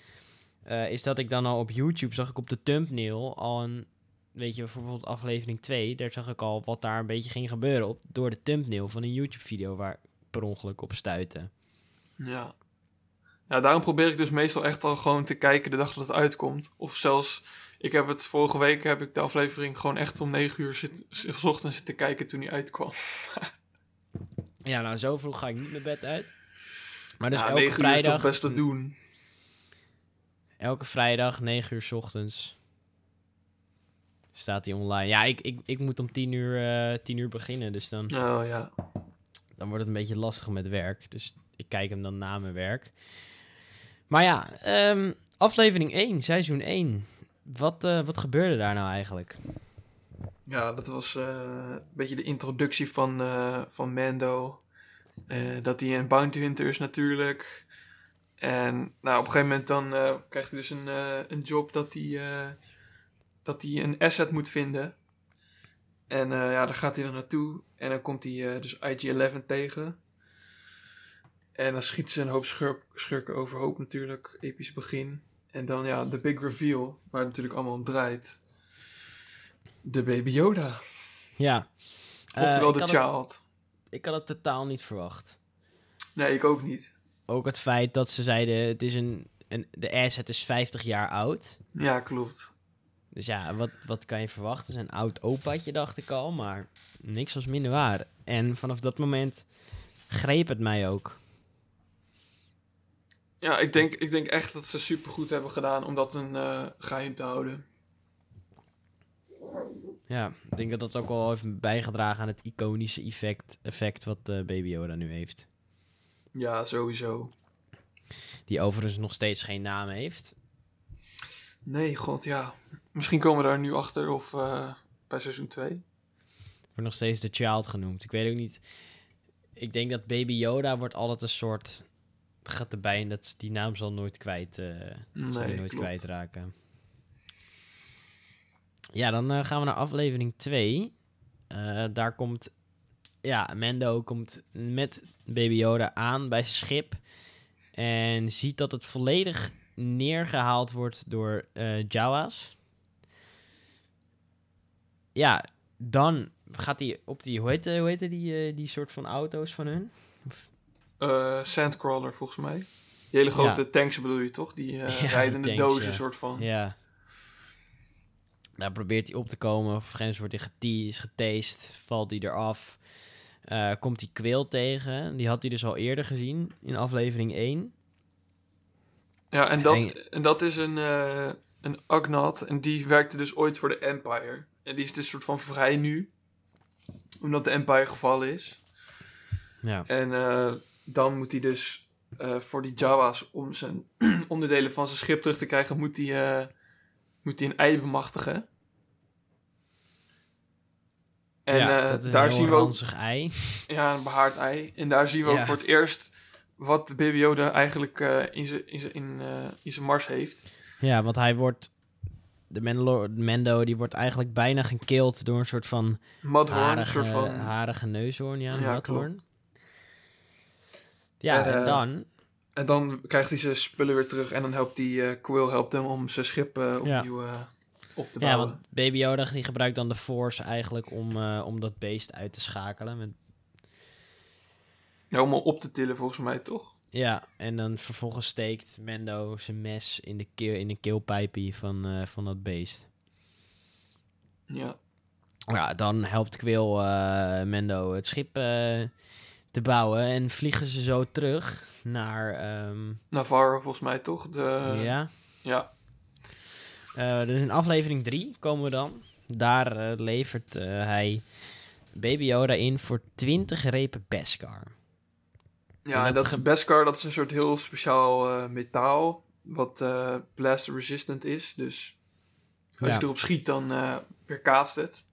eh, is dat ik dan al op YouTube zag ik op de thumbnail al een weet je bijvoorbeeld aflevering 2 daar zag ik al wat daar een beetje ging gebeuren op door de thumbnail van een YouTube video waar ik per ongeluk op stuitte
Ja. Ja, daarom probeer ik dus meestal echt al gewoon te kijken de dag dat het uitkomt. Of zelfs, ik heb het vorige week, heb ik de aflevering gewoon echt om 9 uur zit, s ochtends zitten kijken toen die uitkwam.
Ja, nou, zo vroeg ga ik niet mijn bed uit. Maar dus
ja,
elke
9 uur is
vrijdag,
toch best te doen.
Elke vrijdag, 9 uur 's ochtends, staat hij online. Ja, ik, ik, ik moet om 10 uur, 10 uur beginnen, dus dan,
Oh ja.
dan wordt het een beetje lastig met werk. Dus ik kijk hem dan na mijn werk. Maar ja, ehm, aflevering 1, seizoen 1. Wat, eh, wat gebeurde daar nou eigenlijk?
Ja, dat was eh, een beetje de introductie van, van Mando. Dat hij een bounty hunter is natuurlijk. En nou, op een gegeven moment dan eh, krijgt hij dus een, eh, een job dat hij, eh, dat hij een asset moet vinden. En ja, daar gaat hij dan naartoe. En dan komt hij dus IG-11 tegen. En dan schiet ze een hoop schurk, schurken overhoop natuurlijk. Episch begin. En dan ja, de big reveal, waar het natuurlijk allemaal om draait. De Baby Yoda.
Ja.
Oftewel de
het-
child.
Ik had het totaal niet verwacht.
Nee, ik ook niet.
Ook het feit dat ze zeiden, het is een, een, de asset is 50 jaar oud.
Ja, klopt.
Dus ja, wat, wat kan je verwachten? Een oud opaatje, dacht ik al, maar niks was minder waar. En vanaf dat moment greep het mij ook.
Ja, ik denk, ik denk echt dat ze supergoed hebben gedaan om dat een eh, geheim te houden.
Ja, ik denk dat dat ook wel heeft bijgedragen aan het iconische effect, effect wat eh, Baby Yoda nu heeft.
Ja, sowieso.
Die overigens nog steeds geen naam heeft.
Nee, god, ja. Misschien komen we daar nu achter of eh, bij seizoen 2.
Wordt nog steeds de child genoemd. Ik weet ook niet. Ik denk dat Baby Yoda wordt altijd een soort. Gaat erbij en dat die naam zal nooit kwijt. eh zal
Nee,
nooit
klopt.
kwijtraken. Ja, dan eh, gaan we naar aflevering 2. Eh, daar komt. Ja, Mendo komt met Baby Yoda aan bij zijn schip. En ziet dat het volledig neergehaald wordt door eh Jawa's. Ja, dan gaat hij op die, hoe heet, hoe heet die, eh, die soort van auto's van hun?
Eh, Sandcrawler, volgens mij. Die hele grote
Ja.
tanks bedoel je toch? Die eh
Ja,
rijdende
tanks,
dozen
ja.
soort van.
Ja. Daar probeert hij op te komen. Of grens wordt hij geteased, valt hij eraf. Eh komt hij Quail tegen. Die had hij dus al eerder gezien in aflevering 1.
Ja, en dat,
En-
en dat is een, eh een Agnat. En die werkte dus ooit voor de Empire. En die is dus soort van vrij nu. Omdat de Empire gevallen is.
Ja.
En eh, dan moet hij dus voor die Jawa's, om zijn onderdelen van zijn schip terug te krijgen, moet hij, moet hij een ei bemachtigen. En
ja,
eh, daar zien we ook
ei.
ja, een behaard ei. En daar zien we
Ja.
ook voor het eerst wat Baby Yoda eigenlijk eh, in zijn in in, eh, in zijn mars heeft.
Ja, want hij wordt... De Mandalor- Mendo die wordt eigenlijk bijna gekild door een soort van
Mudhorn, een
harige,
soort van...
harige neushoorn. Ja,
Ja.
Ja,
En,
en dan...
En dan krijgt hij zijn spullen weer terug en dan helpt die Quill helpt hem om zijn schip opnieuw eh, op te
Ja,
bouwen.
want Baby Yoda die gebruikt dan de Force eigenlijk om, eh, om dat beest uit te schakelen. Met,
Ja, om hem op te tillen volgens mij, toch?
ja, en dan vervolgens steekt Mendo zijn mes in de, keel, in de keelpijpie van, eh, van dat beest.
Ja.
Ja, dan helpt Quill eh, Mendo het schip eh, te bouwen en vliegen ze zo terug naar... ehm,
Navarro volgens mij, toch? De,
ja,
ja.
Eh, dus in aflevering 3 komen we dan. Daar eh, levert eh, hij Baby Yoda in voor 20 repen Beskar.
Ja,
En dat
dat is Beskar, dat is een soort heel speciaal metaal. Wat eh blast resistant is. Dus als
Ja.
je erop schiet, dan eh weerkaatst het.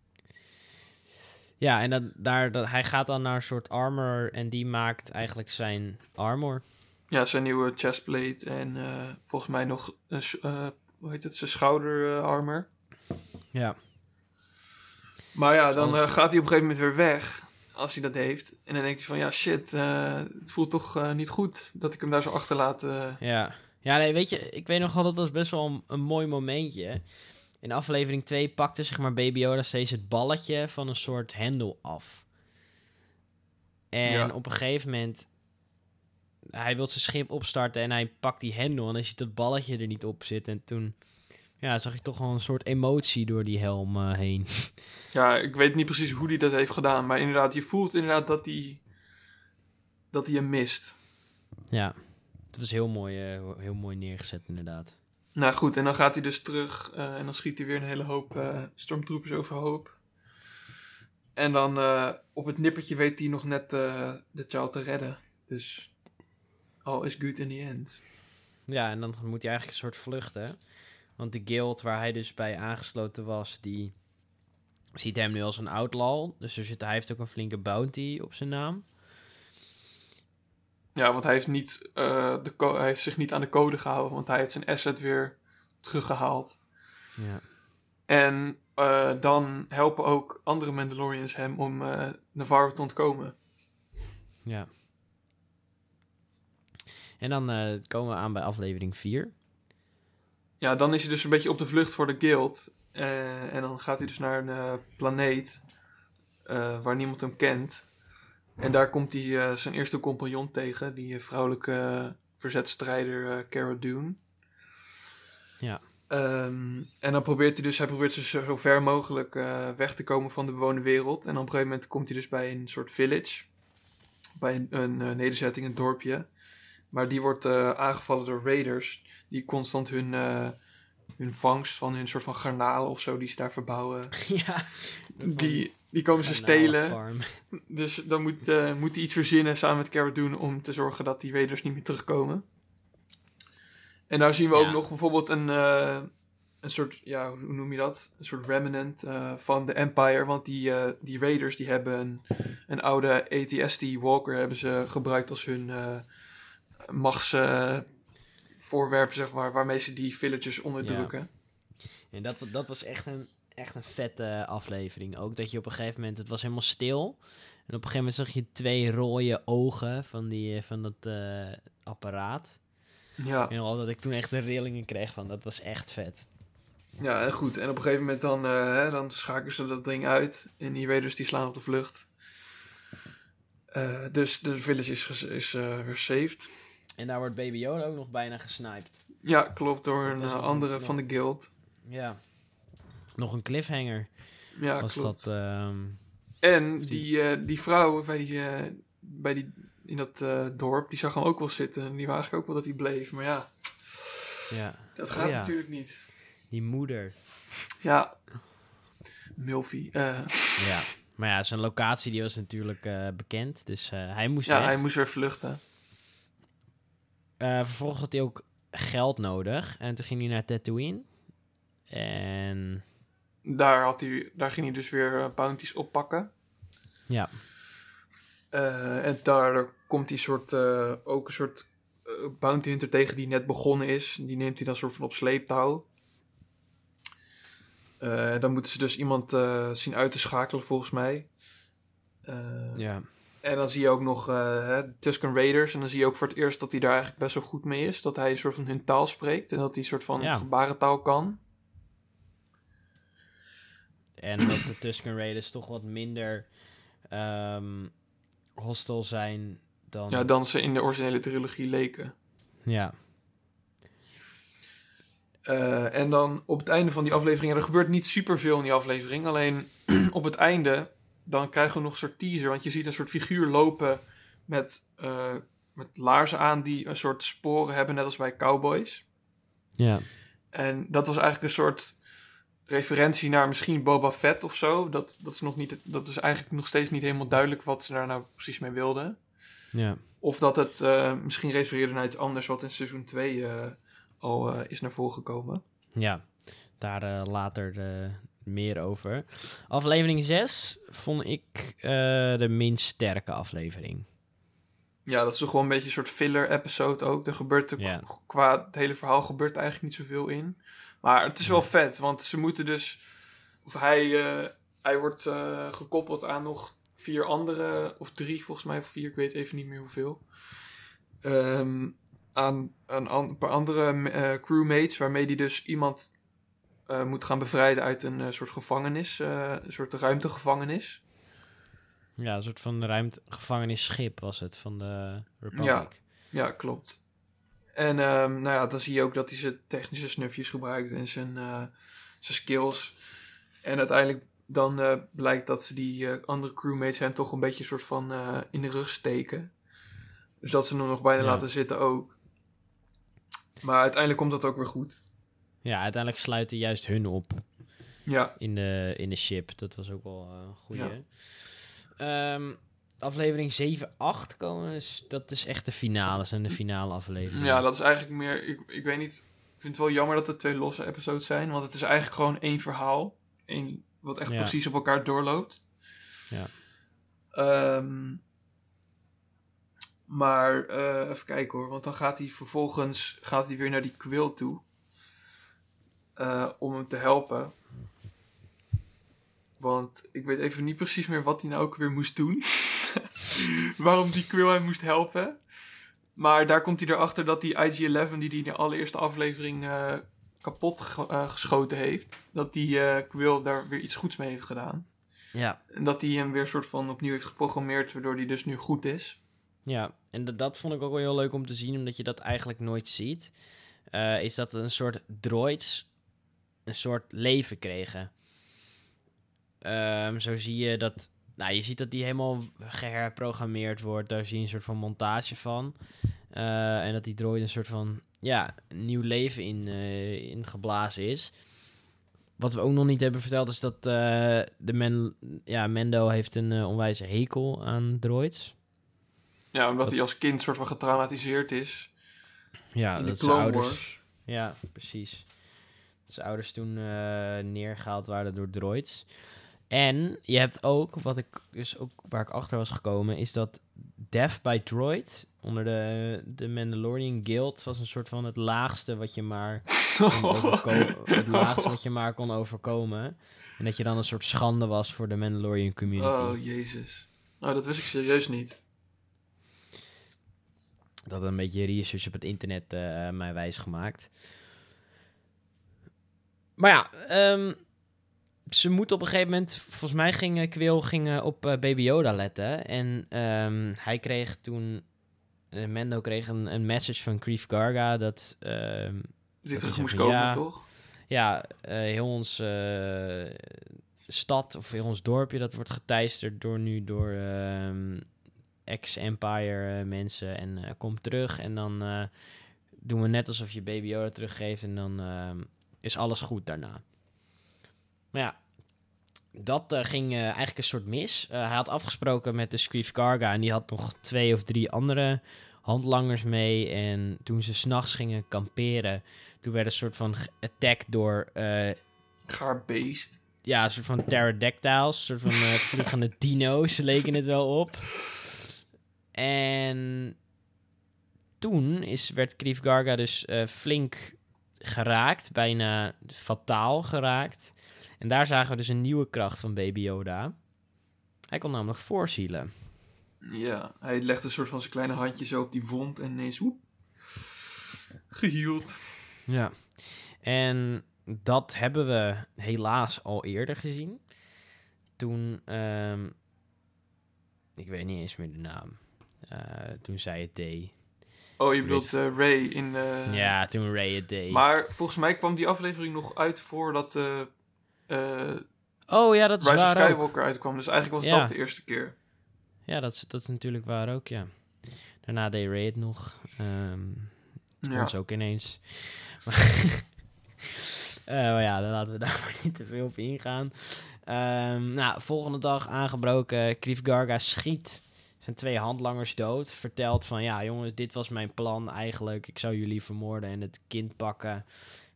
Ja, en dan, daar, dat, hij gaat dan naar een soort armor en die maakt eigenlijk zijn armor.
Ja, zijn nieuwe chestplate en volgens mij nog een, hoe heet het, zijn schouderarmor.
Ja.
maar ja, dan eh, gaat hij op een gegeven moment weer weg als hij dat heeft. En dan denkt hij van, ja shit, eh, het voelt toch eh, niet goed dat ik hem daar zo achterlaat. eh.
Ja. Ja, nee, weet je, ik weet nog wel, dat was best wel een, een mooi momentje. In aflevering 2 pakte zeg maar Baby Yoda steeds het balletje van een soort hendel af. En
Ja.
op een gegeven moment, hij wil zijn schip opstarten en hij pakt die hendel en dan ziet dat balletje er niet op zitten. En toen ja, zag ik toch wel een soort emotie door die helm eh, heen.
Ja, ik weet niet precies hoe hij dat heeft gedaan. Maar inderdaad, je voelt inderdaad dat hij, dat hij hem mist.
ja, het was heel mooi, eh, heel mooi neergezet inderdaad.
Nou goed, en dan gaat hij dus terug eh, en dan schiet hij weer een hele hoop stormtroopers overhoop. En dan op het nippertje weet hij nog net de child te redden. Dus all is good in the end.
Ja, en dan moet hij eigenlijk een soort vluchten. Want de guild waar hij dus bij aangesloten was, die ziet hem nu als een outlaw. Dus er zit, hij heeft ook een flinke bounty op zijn naam.
Ja, want hij heeft, niet, eh, de hij heeft zich niet aan de code gehouden, want hij heeft zijn asset weer teruggehaald.
Ja.
En eh, dan helpen ook andere Mandalorians hem om eh Navarro te ontkomen.
ja. En dan eh, komen we aan bij aflevering 4.
Ja, dan is hij dus een beetje op de vlucht voor de guild. Eh, en dan gaat hij dus naar een eh, planeet waar niemand hem kent. En daar komt hij zijn eerste compagnon tegen, die vrouwelijke verzetstrijder Cara Dune.
Ja.
Ehm, en dan probeert hij dus, hij probeert dus zo ver mogelijk weg te komen van de bewoonde wereld. En op een gegeven moment komt hij dus bij een soort village. Bij een, een nederzetting, een dorpje. Maar die wordt eh, aangevallen door raiders. Die constant hun, eh, hun vangst van hun soort van garnalen of zo die ze daar verbouwen.
ja.
Die, die komen ze stelen. Dus dan moet, eh, moet hij iets verzinnen samen met Cara Dune om te zorgen dat die raiders niet meer terugkomen. En daar zien we
Ja.
ook nog bijvoorbeeld een, een soort, ja, hoe noem je dat? Een soort remnant van de Empire. Want die, die raiders die hebben een, een oude ATST Walker hebben ze gebruikt als hun machtsvoorwerp, zeg maar, waarmee ze die villagers onderdrukken.
En dat, dat was echt een, echt een vette aflevering. Ook dat je op een gegeven moment, het was helemaal stil. En op een gegeven moment zag je twee rode ogen van, die, eh, van dat eh, apparaat.
Ja.
Nog wel dat ik toen echt de rillingen kreeg van, dat was echt vet.
Ja, en goed. En op een gegeven moment dan, eh, hè, dan schakelen ze dat ding uit. En die raiders die slaan op de vlucht. Dus de village is, is weer saved.
En daar wordt Baby Yoda ook nog bijna gesniped.
Ja, klopt. Door een eh, andere
een-
van de guild.
Ja. Nog een cliffhanger
Ja,
was
klopt.
dat. ehm,
En
Die-
die, eh, die vrouw bij die, eh, bij die, in dat dorp, die zag hem ook wel zitten. En die wou eigenlijk ook wel dat hij bleef. Maar ja,
ja,
dat
Oh,
gaat
ja.
natuurlijk niet.
die moeder.
Ja. Milfie.
Ja. Maar ja, zijn locatie die was natuurlijk bekend. Dus hij moest
ja,
weg.
hij moest weer vluchten.
Eh, vervolgens had hij ook geld nodig. En toen ging hij naar Tatooine. En
Daar, had hij, daar ging hij dus weer eh, bounties oppakken.
ja,
Eh, en daar komt hij soort, ook een soort bounty hunter tegen die net begonnen is. Die neemt hij dan soort van op sleeptouw. Dan moeten ze dus iemand zien uit te schakelen volgens mij.
Ja.
En dan zie je ook nog eh, Tusken Raiders. En dan zie je ook voor het eerst dat hij daar eigenlijk best wel goed mee is. Dat hij een soort van hun taal spreekt. En dat hij een soort van
Ja.
gebarentaal kan.
En dat de Tusken Raiders toch wat minder ehm hostile zijn dan...
Ja, dan ze in de originele trilogie leken.
ja.
Eh, en dan op het einde van die aflevering, ja, er gebeurt niet superveel in die aflevering. Alleen op het einde, dan krijgen we nog een soort teaser. Want je ziet een soort figuur lopen met, eh, met laarzen aan die een soort sporen hebben, net als bij cowboys.
Ja.
En dat was eigenlijk een soort referentie naar misschien Boba Fett of zo. Dat, dat, is nog niet, dat is eigenlijk nog steeds niet helemaal duidelijk wat ze daar nou precies mee wilden.
Ja.
Of dat het eh, misschien refereerde naar iets anders wat in seizoen 2 eh, al is naar voren gekomen.
Ja, daar later meer over. Aflevering 6 vond ik eh, de minst sterke aflevering.
Ja, dat is toch gewoon een beetje een soort filler-episode ook. Er gebeurt er qua het hele verhaal gebeurt er eigenlijk niet zoveel in. Maar het is wel vet, want ze moeten dus... Of hij, eh, hij wordt eh, gekoppeld aan nog vier andere... Of drie volgens mij, of vier, ik weet even niet meer hoeveel. Ehm, aan, aan an- een paar andere crewmates, waarmee hij dus iemand eh, moet gaan bevrijden uit een eh, soort gevangenis. eh, een soort ruimtegevangenis.
Ja, een soort van ruimtegevangenisschip was het van de Republic.
Ja. Ja, klopt. En ehm, nou ja, dan zie je ook dat hij zijn technische snufjes gebruikt en zijn, zijn skills. En uiteindelijk dan blijkt dat ze die andere crewmates hem toch een beetje soort van in de rug steken. Dus dat ze hem nog bijna
Ja.
laten zitten ook. Maar uiteindelijk komt dat ook weer goed.
Ja, uiteindelijk sluiten juist hun op
Ja,
in de, in de ship. Dat was ook wel eh, een goeie.
Ja.
Ehm, aflevering 7, 8 komen, dus dat is echt de finales en de finale aflevering.
ja dat is eigenlijk meer... Ik, ik weet niet... Ik vind het wel jammer dat het twee losse episodes zijn. Want het is eigenlijk gewoon één verhaal. Één, wat echt
Ja.
precies op elkaar doorloopt.
Ja.
Ehm, maar eh, even kijken hoor. Want dan gaat hij vervolgens gaat hij weer naar die Quill toe. Eh, om hem te helpen. Want ik weet even niet precies meer wat hij nou ook weer moest doen. Waarom die Quill hem moest helpen. Maar daar komt hij erachter dat die IG-11 die hij in de allereerste aflevering eh, kapot ge- eh, geschoten heeft. Dat die Quill daar weer iets goeds mee heeft gedaan.
Ja,
En dat hij hem weer soort van opnieuw heeft geprogrammeerd, waardoor hij dus nu goed is.
ja. en dat- dat vond ik ook wel heel leuk om te zien, omdat je dat eigenlijk nooit ziet. Is dat een soort droids een soort leven kregen. Ehm, zo zie je dat... Nou, je ziet dat die helemaal geherprogrammeerd wordt. Daar zie je een soort van montage van. Eh, en dat die droid een soort van... Ja, nieuw leven in, eh ingeblazen is. Wat we ook nog niet hebben verteld is dat eh, de men, ja, Mendo heeft een onwijze hekel aan droids.
Ja, omdat
Dat-
hij als kind soort van getraumatiseerd is
Ja,
in de
dat zijn
Clone
ouders... Ja, precies. Zijn ouders toen eh, neergehaald waren door droids. En je hebt ook, wat ik dus ook waar ik achter was gekomen, is dat Death by Droid onder de, de Mandalorian Guild was een soort van het laagste wat je maar kon overko- het laagste wat je maar kon overkomen. En dat je dan een soort schande was voor de Mandalorian community.
Oh, jezus. Nou, dat wist ik serieus niet.
Dat een beetje research op het internet eh, mij wijs gemaakt. Maar ja, ehm, ze moeten op een gegeven moment... Volgens mij ging eh, Quill ging, eh, op eh, Baby Yoda letten. En ehm, hij kreeg toen... Mendo kreeg een, een message van Grief Garga dat...
terug
is
moest komen,
ja.
toch?
ja, heel ons stad of heel ons dorpje, dat wordt geteisterd door nu door ehm, ex-Empire mensen. En kom terug en dan doen we net alsof je Baby Yoda teruggeeft en dan is alles goed daarna. Maar ja, dat eh, ging eh, eigenlijk een soort mis. Eh, hij had afgesproken met de Screef Karga en die had nog twee of drie andere handlangers mee. En toen ze s'nachts gingen kamperen, toen werd een soort van geattackt door eh,
Gaar beest.
ja, een soort van pterodactyls, een soort van vliegende dino's leken het wel op. En toen is, werd Grief Garga dus flink geraakt, bijna fataal geraakt. En daar zagen we dus een nieuwe kracht van Baby Yoda. Hij kon namelijk voorzielen.
Ja, hij legt een soort van zijn kleine handje zo op die wond en ineens woep, geheeld.
Ja. En dat hebben we helaas al eerder gezien. Toen, ehm, ik weet niet eens meer de naam. Eh, toen zij het deed.
Oh, je bedoelt eh, Ray in...
ja, toen Ray het deed.
Maar volgens mij kwam die aflevering nog uit voordat eh
oh ja, dat is
Rise of
waar ook.
Skywalker uitkwam. Dus eigenlijk was
Ja.
dat de eerste keer.
Ja, dat is, dat is natuurlijk waar ook, ja. Daarna deed Ray het nog. Ehm
Ja.
ons ook ineens. Maar, maar ja, dan laten we daar maar niet te veel op ingaan. Ehm, nou, volgende dag aangebroken. Grief Garga schiet zijn twee handlangers dood. Vertelt van, ja jongens, dit was mijn plan eigenlijk. Ik zou jullie vermoorden en het kind pakken.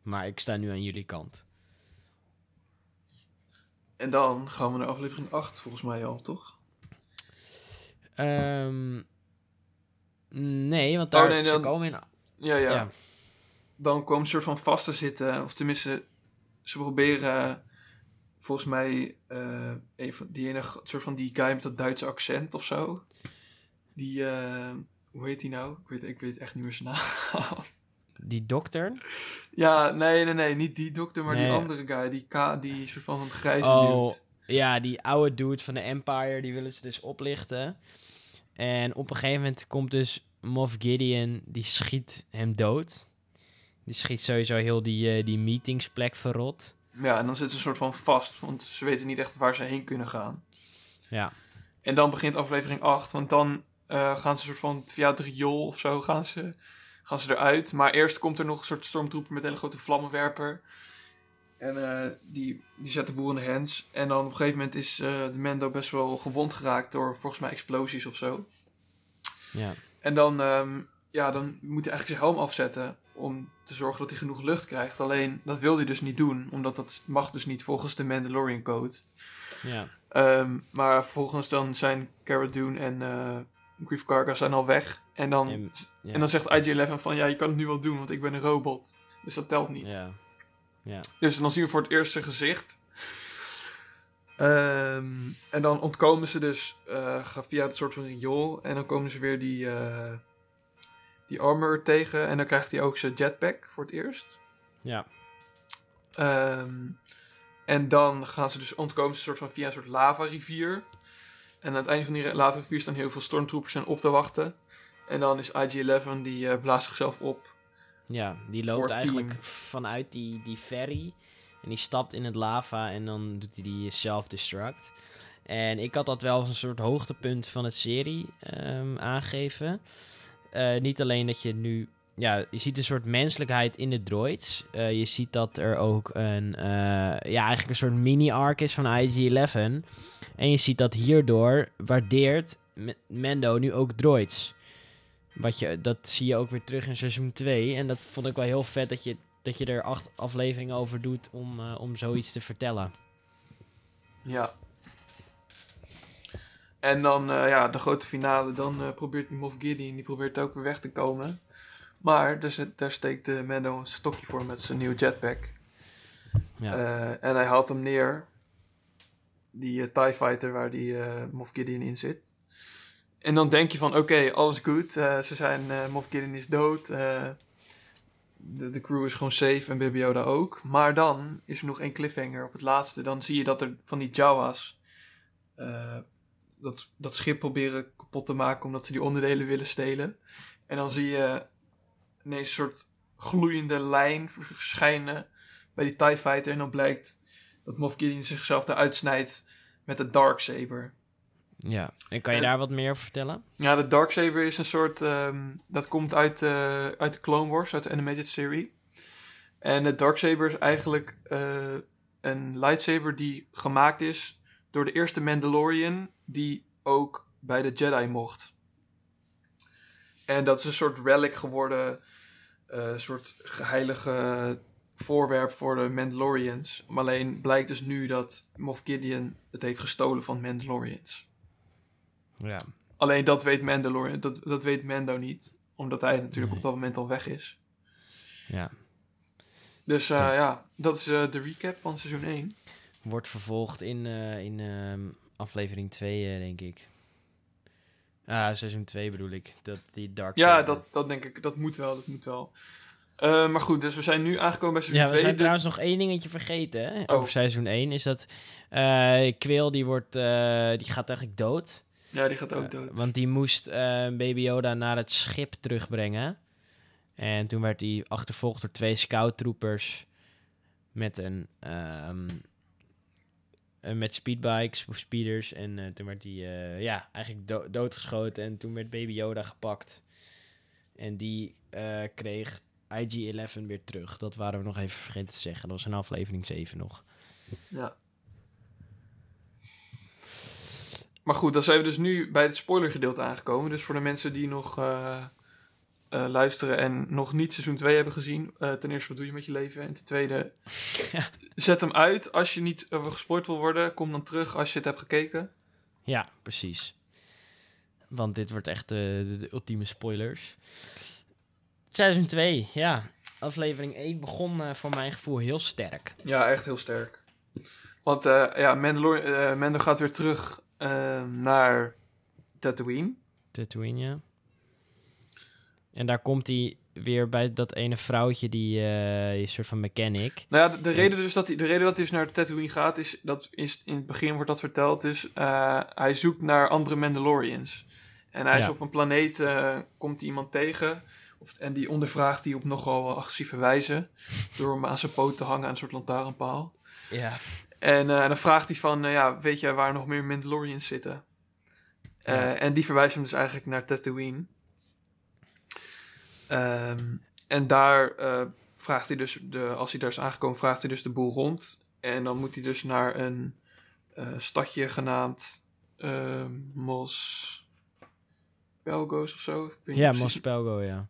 Maar ik sta nu aan jullie kant.
En dan gaan we naar aflevering 8, volgens mij al, toch?
Ehm, Nee, want daar
Oh, nee,
ze
dan-
komen in...
Ja, ja.
Ja.
Dan komen ze soort van vast te zitten. Of tenminste, ze proberen volgens mij eh een van, die ene soort van die guy met dat Duitse accent of zo. Die, eh, hoe heet die nou? Ik weet, ik weet echt niet meer zijn naam.
Die dokter.
ja, nee, nee, nee. Niet die dokter, maar die andere guy. Die, die soort van grijze
Oh,
dude.
Ja, die oude dude van de Empire, die willen ze dus oplichten. En op een gegeven moment komt dus Moff Gideon, die schiet hem dood. Die schiet sowieso heel die, eh, die meetingsplek verrot.
Ja, en dan zitten ze een soort van vast. Want ze weten niet echt waar ze heen kunnen gaan.
Ja,
En dan begint aflevering 8, want dan eh, gaan ze een soort van via het riool of zo gaan ze, gaan ze eruit. Maar eerst komt er nog een soort stormtrooper met een hele grote vlammenwerper. En eh, die, die zet de boel in de hands. En dan op een gegeven moment is eh, de Mendo best wel gewond geraakt door volgens mij explosies of zo.
ja,
En dan, ehm, ja, dan moet hij eigenlijk zijn helm afzetten om te zorgen dat hij genoeg lucht krijgt. Alleen dat wil hij dus niet doen, omdat dat mag dus niet volgens de Mandalorian Code.
ja.
Ehm, maar vervolgens dan zijn Cara Dune en eh Grief Karga zijn al weg. En dan,
En- ja.
en dan zegt IG-11 van, ja, je kan het nu wel doen, want ik ben een robot. Dus dat telt niet.
Ja, ja,
Dus dan zien we voor het eerst zijn gezicht. Ehm, en dan ontkomen ze dus eh, via het soort van riool. En dan komen ze weer die, eh, die armor tegen. En dan krijgt hij ook zijn jetpack voor het eerst.
ja,
Ehm, en dan gaan ze dus ontkomen ze soort van via een soort lava-rivier. En aan het einde van die lava-rivier staan heel veel stormtroopers en op te wachten. En dan is IG-11, die eh, blaast zichzelf op.
ja. Die loopt eigenlijk
team.
vanuit die, die ferry. En die stapt in het lava en dan doet hij die self-destruct. En ik had dat wel als een soort hoogtepunt van het serie ehm, aangegeven. Eh, niet alleen dat je nu... Ja, je ziet een soort menselijkheid in de droids. Eh, je ziet dat er ook een... eh, ja, eigenlijk een soort mini-arc is van IG-11. En je ziet dat hierdoor waardeert Mendo nu ook droids. Wat je, dat zie je ook weer terug in seizoen 2. En dat vond ik wel heel vet dat je, dat je er acht afleveringen over doet om, om zoiets te vertellen.
Ja. En dan, eh, ja, de grote finale. Dan eh, probeert die Moff Gideon, die probeert ook weer weg te komen. Maar daar, zit- daar steekt de Mando een stokje voor met zijn nieuwe jetpack.
Ja,
Eh, en hij haalt hem neer. Die eh, TIE Fighter waar die eh Moff Gideon in zit. En dan denk je van, oké, alles goed. Eh, ze zijn, eh Moff Gideon is dood. eh, de, de crew is gewoon safe en Baby Yoda ook. Maar dan is er nog één cliffhanger op het laatste. Dan zie je dat er van die Jawas... dat, dat schip proberen kapot te maken omdat ze die onderdelen willen stelen. En dan zie je ineens een soort gloeiende lijn verschijnen bij die TIE Fighter. En dan blijkt dat Moff Gideon zichzelf eruit snijdt met de Darksaber.
ja. En kan je
en-
daar wat meer over vertellen?
Ja, de Darksaber is een soort... ehm, dat komt uit, uit de Clone Wars, uit de animated serie. En de Darksaber is eigenlijk eh, een lightsaber die gemaakt is door de eerste Mandalorian... die ook bij de Jedi mocht. En dat is een soort relic geworden... eh, een soort geheilige voorwerp voor de Mandalorians. Maar alleen blijkt dus nu dat Moff Gideon het heeft gestolen van Mandalorians.
Ja.
Alleen dat weet Mandalorian, dat, dat weet Mando niet. Omdat hij natuurlijk
Nee.
op dat moment al weg is.
ja.
Dus eh,
Ja.
ja, dat is eh, de recap van seizoen 1.
Wordt vervolgd in, in ehm, aflevering 2, eh, denk ik. Ah, seizoen 2 bedoel ik. Dat die Dark
Ja, dat, dat denk ik, dat moet wel, dat moet wel. Eh, maar goed, dus we zijn nu aangekomen bij seizoen
Ja, we
2.
zijn
De-
trouwens nog één dingetje vergeten hè,
Oh.
over seizoen 1. Is dat eh Quail, die, wordt, die gaat eigenlijk dood.
Ja, die gaat ook dood.
want die moest Baby Yoda naar het schip terugbrengen. En toen werd hij achtervolgd door twee scouttroopers met een... ehm, eh, met speedbikes of speeders. En eh, toen werd hij eh, ja, eigenlijk do- doodgeschoten. En toen werd Baby Yoda gepakt. En die eh, kreeg IG-11 weer terug. Dat waren we nog even vergeten te zeggen. Dat was in aflevering 7 nog.
Ja. Maar goed, dan zijn we dus nu bij het spoilergedeelte aangekomen. Dus voor de mensen die nog eh, eh, luisteren en nog niet seizoen 2 hebben gezien. eh, ten eerste, wat doe je met je leven? En ten tweede,
Ja.
zet hem uit. Als je niet uh, gespoord wil worden, kom dan terug als je het hebt gekeken.
Ja, precies. want dit wordt echt de, de, ultieme spoilers. Seizoen 2, ja. Aflevering 1 begon eh, voor mijn gevoel heel sterk.
Ja, echt heel sterk. Want eh ja, Mandalor eh, Mando gaat weer terug eh, naar Tatooine.
Tatooine, ja. En daar komt hij weer bij dat ene vrouwtje, die, die soort van mechanic.
Nou ja, de, de reden dus dat hij, de reden dat hij dus naar Tatooine gaat, is dat is, in het begin wordt dat verteld. Dus eh, hij zoekt naar andere Mandalorians. En hij is op een planeet, eh, komt hij iemand tegen. Of, en die ondervraagt hij op nogal agressieve wijze. Door hem aan zijn poot te hangen aan een soort lantaarnpaal.
Ja.
En dan vraagt hij van, ja, weet jij waar nog meer Mandalorians zitten?
Ja.
En die verwijst hem dus eigenlijk naar Tatooine. Ehm, en daar eh, vraagt hij dus, de, als hij daar is aangekomen, vraagt hij dus de boel rond. En dan moet hij dus naar een eh, stadje genaamd eh, Mos Belgos of zo. Ik weet niet
Ja. Mos Pelgo, ja.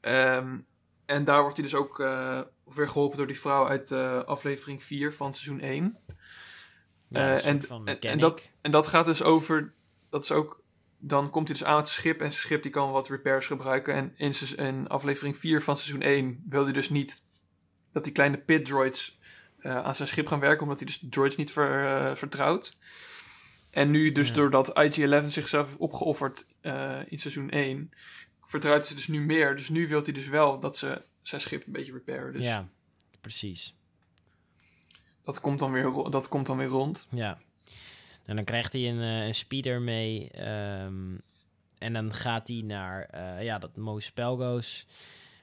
Ehm, en daar wordt hij dus ook eh, weer geholpen door die vrouw uit aflevering 4 van seizoen 1.
ja
en-
van
en- dat- En dat gaat dus over. Dat is ook. Dan komt hij dus aan met zijn schip. En zijn schip die kan wat repairs gebruiken. En in, in aflevering 4 van seizoen 1 wil hij dus niet. dat die kleine pit droids. eh, aan zijn schip gaan werken. Omdat hij dus de droids niet ver, eh, vertrouwt. En nu, dus
Ja.
doordat IG-11 zichzelf heeft opgeofferd eh, in seizoen 1. vertrouwt ze dus nu meer. Dus nu wil hij dus wel dat ze zijn schip een beetje repairen. Dus
Ja, precies.
dat, komt dan weer, dat komt dan weer rond.
Ja. En dan krijgt hij een, eh, een speeder mee. ehm, en dan gaat hij naar eh, ja, dat Mos Pelgo's.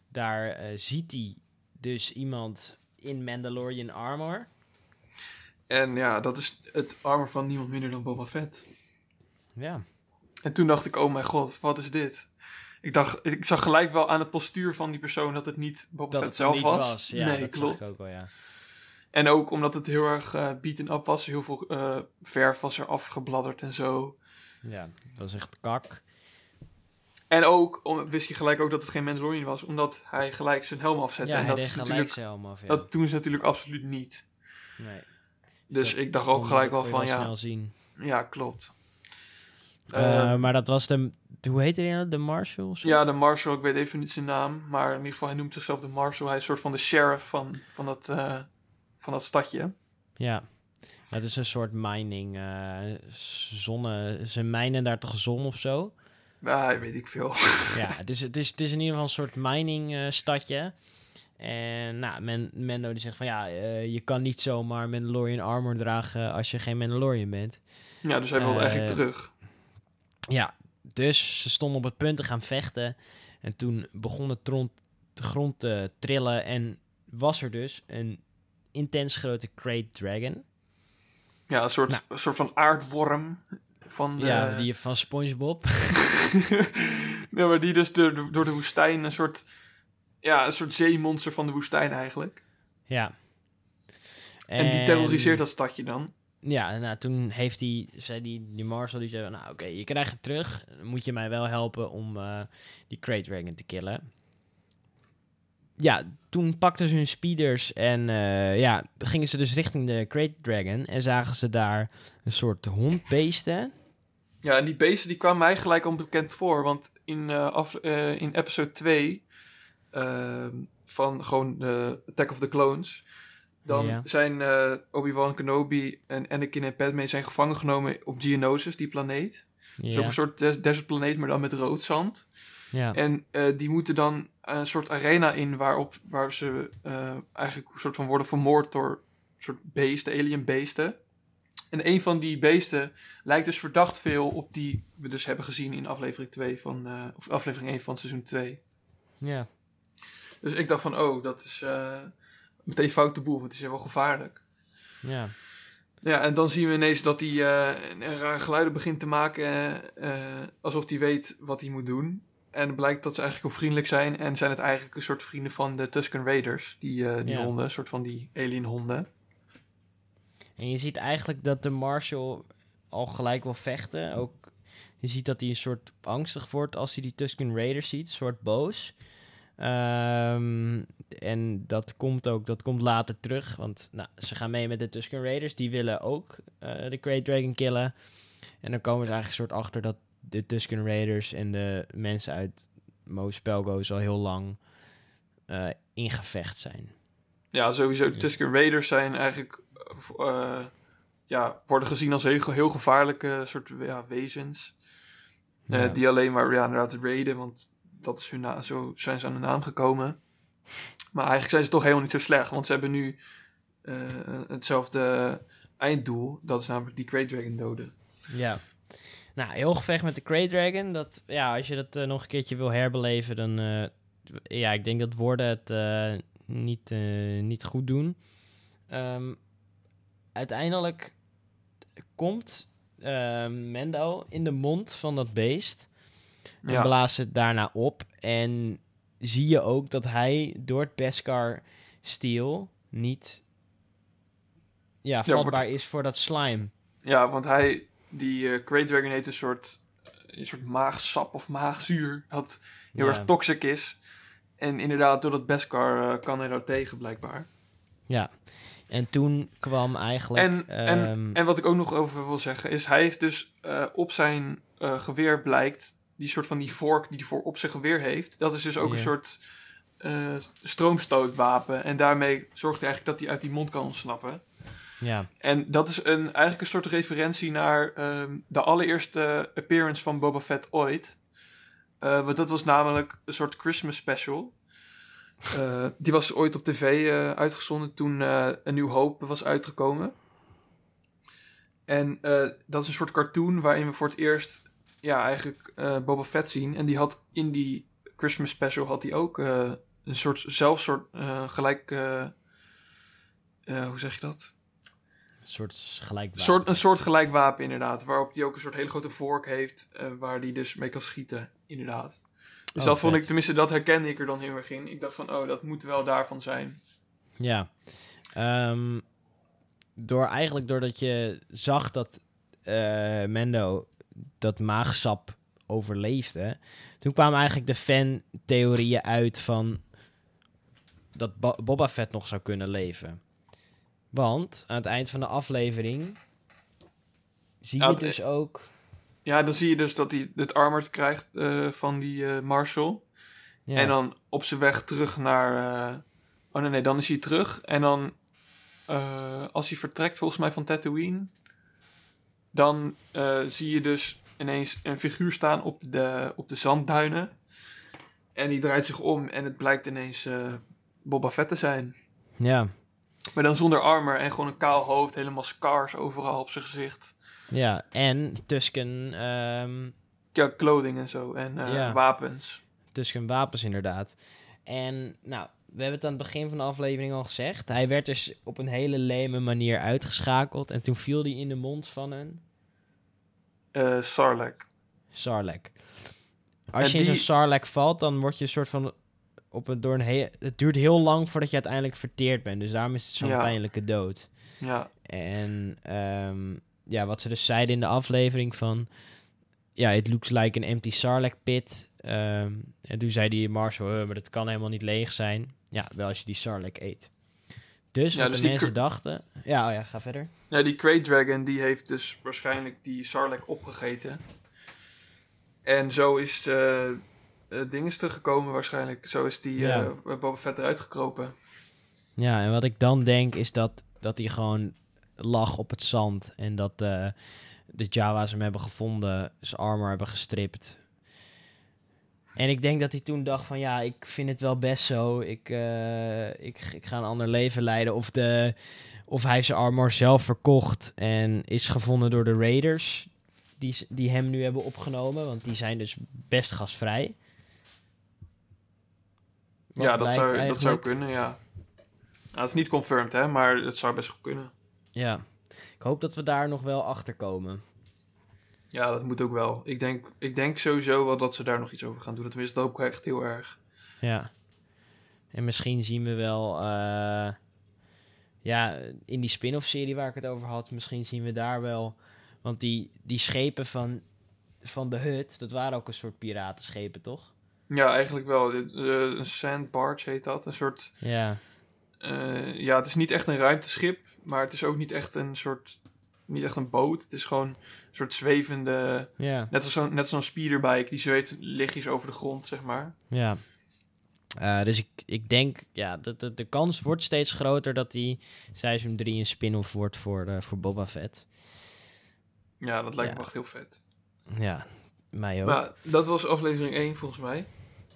Daar eh, ziet hij dus iemand in Mandalorian armor.
En ja, dat is het armor van niemand minder dan Boba Fett.
Ja,
En toen dacht ik, oh mijn god, wat is dit? Ik dacht, ik zag gelijk wel aan het postuur van die persoon dat het niet Boba
dat
Fett zelf
niet
was.
was. Ja,
nee,
dat
klopt.
ik ook wel, ja.
En ook omdat het heel erg eh beaten up was. Heel veel eh, verf was er afgebladderd en zo.
Ja, dat was echt kak.
En ook om, wist hij gelijk ook dat het geen Mandalorian was, omdat hij gelijk zijn helm afzette.
Ja,
en
hij
dat is
gelijk
natuurlijk,
zijn helm af, ja.
dat doen ze natuurlijk absoluut niet.
nee.
Dus
Dat
ik dacht ook gelijk wel
je
van ja,
snel zien.
ja, klopt.
Eh,
Eh,
maar dat was de... Hoe heette die nou? De Marshal? zo?
Ja, de Marshal, ik weet even niet zijn naam, maar in ieder geval, hij noemt zichzelf de Marshal. Hij is een soort van de sheriff van, van, dat, van dat stadje.
Ja. Het is een soort mining. eh zonne... Ze mijnen daar toch zon of zo?
Ah, weet ik veel.
ja, het is, het, is, het is in ieder geval een soort mining eh, stadje. En nou, Men, Mendo die zegt van ja, eh, je kan niet zomaar Mandalorian armor dragen als je geen Mandalorian bent.
Ja, dus hij wilde eigenlijk terug.
Ja, dus ze stonden op het punt te gaan vechten. En toen begon het de grond te trillen en was er dus een intens grote Great Dragon.
Ja, een soort,
nou.
een soort van aardworm. Van de,
Ja, die van SpongeBob.
nee, maar die dus door, door de woestijn een soort... Ja, een soort zeemonster van de woestijn eigenlijk.
ja.
En, die terroriseert dat stadje dan.
Ja, nou, toen heeft hij, zei die, die Marshall, die zei, nou oké, je krijgt het terug. Dan moet je mij wel helpen om eh, die Great Dragon te killen. Ja, toen pakten ze hun speeders en eh, ja, gingen ze dus richting de Great Dragon. En zagen ze daar een soort hondbeesten.
Ja, en die beesten die kwamen mij gelijk onbekend voor. Want in, eh, af, eh, in episode 2 ehm, van gewoon de Attack of the Clones... dan
Ja.
zijn Obi-Wan Kenobi en Anakin en Padme zijn gevangen genomen op Geonosis, die planeet. Dus op
Ja,
een soort des desertplaneet, maar dan met rood zand.
ja,
En die moeten dan een soort arena in waarop waar ze eh, eigenlijk een soort van worden vermoord door soort beesten, alien beesten. En een van die beesten lijkt dus verdacht veel op die we dus hebben gezien in aflevering 2 van, eh, of aflevering 1 van seizoen 2.
ja,
Dus ik dacht van, oh, dat is eh, meteen fout de boel, want die zijn wel gevaarlijk.
ja.
Ja, en dan zien we ineens dat hij een rare geluiden begint te maken, alsof hij weet wat hij moet doen. En het blijkt dat ze eigenlijk heel vriendelijk zijn en zijn het eigenlijk een soort vrienden van de Tusken Raiders, die, eh, die
Ja.
honden, een soort van die alien honden.
En je ziet eigenlijk dat de Marshal al gelijk wil vechten. Ook, je ziet dat hij een soort angstig wordt als hij die Tusken Raiders ziet, een soort boos. Ehm, en dat komt ook, dat komt later terug, want nou, ze gaan mee met de Tusken Raiders. Die willen ook eh, de Great Dragon killen. En dan komen ze eigenlijk een soort achter dat de Tusken Raiders en de mensen uit Mos Pelgo's al heel lang eh, in gevecht zijn.
Ja, sowieso. De Tusken Raiders zijn eigenlijk... eh, ja, worden gezien als heel, heel gevaarlijke soort ja, wezens. eh,
Ja.
die alleen maar ja, inderdaad raiden, want dat is hun na zo zijn ze aan de naam gekomen. Maar eigenlijk zijn ze toch helemaal niet zo slecht, want ze hebben nu eh, hetzelfde einddoel. Dat is namelijk die Great Dragon doden.
Ja. Nou, heel gevecht met de Grey Dragon. Dat, ja, als je dat eh, nog een keertje wil herbeleven, dan... eh, ja, ik denk dat woorden het eh, niet, niet goed doen. Ehm, uiteindelijk komt Mendo in de mond van dat beest. En
Ja.
blaast het daarna op. En zie je ook dat hij door het Beskar steel niet ja, vatbaar is voor dat slime.
Ja, want hij, die eh Great Dragon heeft een soort, een soort maagsap of maagzuur. Dat heel
Ja.
erg toxic is. En inderdaad, door dat Beskar eh, kan hij daar tegen, blijkbaar.
Ja. En toen kwam eigenlijk...
En, en,
ehm,
en wat ik ook nog over wil zeggen, is hij heeft dus eh, op zijn eh, geweer blijkt, die soort van die vork die hij voor op zijn geweer heeft, dat is dus ook een soort eh, stroomstootwapen. En daarmee zorgt hij eigenlijk dat hij uit die mond kan ontsnappen.
Ja,
En dat is een, eigenlijk een soort referentie naar ehm, de allereerste appearance van Boba Fett ooit. Eh, want dat was namelijk een soort Christmas special. Eh, die was ooit op tv eh, uitgezonden toen een Nieuw Hoop was uitgekomen. En dat is een soort cartoon waarin we voor het eerst ja, eigenlijk Boba Fett zien. En die had in die Christmas special had hij ook een soort zelf soort eh, gelijk. hoe zeg je dat?
Een soort gelijk.
Een soort, een soort gelijk wapen, inderdaad. Waarop hij ook een soort hele grote vork heeft. eh, waar hij dus mee kan schieten, inderdaad. Dus
Oh,
dat vond ik, tenminste, dat herkende ik er dan heel erg in. Ik dacht van, oh, dat moet wel daarvan zijn.
Ja. Ehm, door eigenlijk doordat je zag dat eh, Mendo dat maagsap overleefde, toen kwamen eigenlijk de fan-theorieën uit van dat Bo- Boba Fett nog zou kunnen leven. Want aan het eind van de aflevering zie je dus ook.
Ja, dan zie je dus dat hij het armor krijgt eh, van die eh, Marshall.
Ja,
En dan op zijn weg terug naar... eh, Oh nee, nee, dan is hij terug. En dan, als hij vertrekt volgens mij van Tatooine... dan zie je dus ineens een figuur staan op de, op de zandduinen. En die draait zich om en het blijkt ineens Boba Fett te zijn.
ja,
Maar dan zonder armor en gewoon een kaal hoofd. Helemaal scars overal op zijn gezicht.
ja. En Tusken, ehm,
Ja, clothing en zo. En eh,
Ja.
wapens.
Tusken wapens inderdaad. En nou, we hebben het aan het begin van de aflevering al gezegd. Hij werd dus op een hele leme manier uitgeschakeld. En toen viel hij in de mond van een
eh Sarlacc.
Sarlacc. Als
En
je in
die-
zo'n Sarlacc valt, dan word je een soort van... Op een, door een he- het duurt heel lang voordat je uiteindelijk verteerd bent. Dus daarom is het zo'n
Ja.
pijnlijke dood.
Ja,
En ehm, ja, wat ze dus zeiden in de aflevering van... Ja, it looks like an empty Sarlacc pit. Ehm, en toen zei die Marshall, "Huh, maar dat kan helemaal niet leeg zijn. Ja, wel als je die Sarlacc eet. Dus
Ja,
wat
dus
de mensen dachten... Ja, oh ja, ga verder.
Ja, die Great Dragon die heeft dus waarschijnlijk die Sarlacc opgegeten. En zo is eh het ding is teruggekomen waarschijnlijk. Zo is die
Ja.
eh, Boba Fett eruit gekropen.
Ja, en wat ik dan denk is dat, dat hij gewoon lag op het zand. En dat eh, de Jawa's hem hebben gevonden, zijn armor hebben gestript. En ik denk dat hij toen dacht van ja, ik vind het wel best zo. Ik, ik, ik ga een ander leven leiden. Of, de, of hij zijn armor zelf verkocht en is gevonden door de Raiders. Die, die hem nu hebben opgenomen, want die zijn dus best gasvrij.
Ja, dat zou, dat zou kunnen, ja. Nou, het is niet confirmed, hè, maar het zou best goed kunnen.
Ja, ik hoop dat we daar nog wel achter komen.
Ja, dat moet ook wel. Ik denk, ik denk sowieso wel dat ze daar nog iets over gaan doen. Tenminste, dat hoop ik echt heel erg.
Ja. En misschien zien we wel, eh, ja, in die spin-off serie waar ik het over had, misschien zien we daar wel, want die, die schepen van, van de hut, dat waren ook een soort piratenschepen, toch?
Ja, eigenlijk wel. Eh, een sand barge heet dat. Een soort...
Ja,
eh, ja, het is niet echt een ruimteschip, maar het is ook niet echt een soort niet echt een boot. Het is gewoon een soort zwevende...
Ja,
Net als zo'n net zo'n speederbike. Die zweeft lichtjes over de grond, zeg maar.
ja. Eh, dus ik, ik denk, ja, de, de, de kans wordt steeds groter dat die seizoen 3 een spin-off wordt voor, voor Boba Fett.
Ja, dat lijkt
Ja.
me echt heel vet.
Ja, mij ook.
Maar dat was aflevering 1 volgens mij.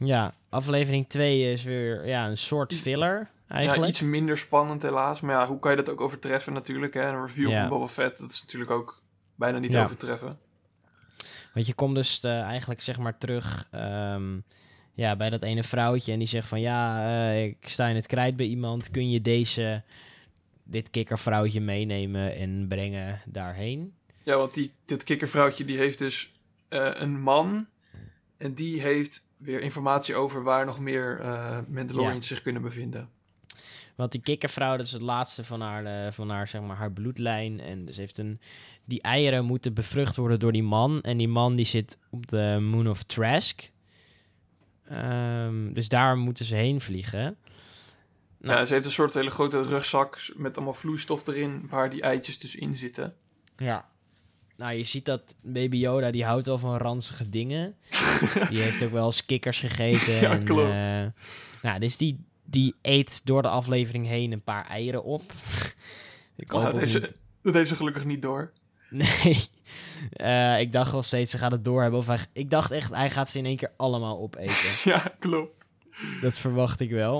Ja, aflevering 2 is weer ja, een soort filler
Ja,
eigenlijk.
iets minder spannend helaas. Maar ja, hoe kan je dat ook overtreffen natuurlijk? Hè? Een review
Ja.
van Boba Fett, dat is natuurlijk ook bijna niet
Ja.
overtreffen.
Want je komt dus eh, eigenlijk zeg maar terug ehm, ja, bij dat ene vrouwtje en die zegt van ja, eh, ik sta in het krijt bij iemand. Kun je deze, dit kikkervrouwtje meenemen en brengen daarheen?
Ja, want die, dit kikkervrouwtje die heeft dus eh, een man. En die heeft weer informatie over waar nog meer Mandalorians zich kunnen bevinden.
Want die kikkervrouw, dat is het laatste van haar, eh, van haar, zeg maar, haar bloedlijn. En dus heeft een, die eieren moeten bevrucht worden door die man. En die man die zit op de Moon of Trask. Ehm, dus daar moeten ze heen vliegen. Nou.
Ja, ze heeft een soort hele grote rugzak met allemaal vloeistof erin waar die eitjes dus in zitten.
Ja. Nou, je ziet dat Baby Yoda, die houdt wel van ranzige dingen. die heeft ook wel eens kikkers gegeten.
Ja,
en,
klopt.
eh, nou, dus die, die eet door de aflevering heen een paar eieren op. Ik hoop
dat, heeft ze, dat heeft ze gelukkig niet door.
Nee. Eh, ik dacht wel steeds, ze gaat het doorhebben. Of hij, ik dacht echt, hij gaat ze in één keer allemaal opeten.
ja, klopt.
dat verwacht ik wel.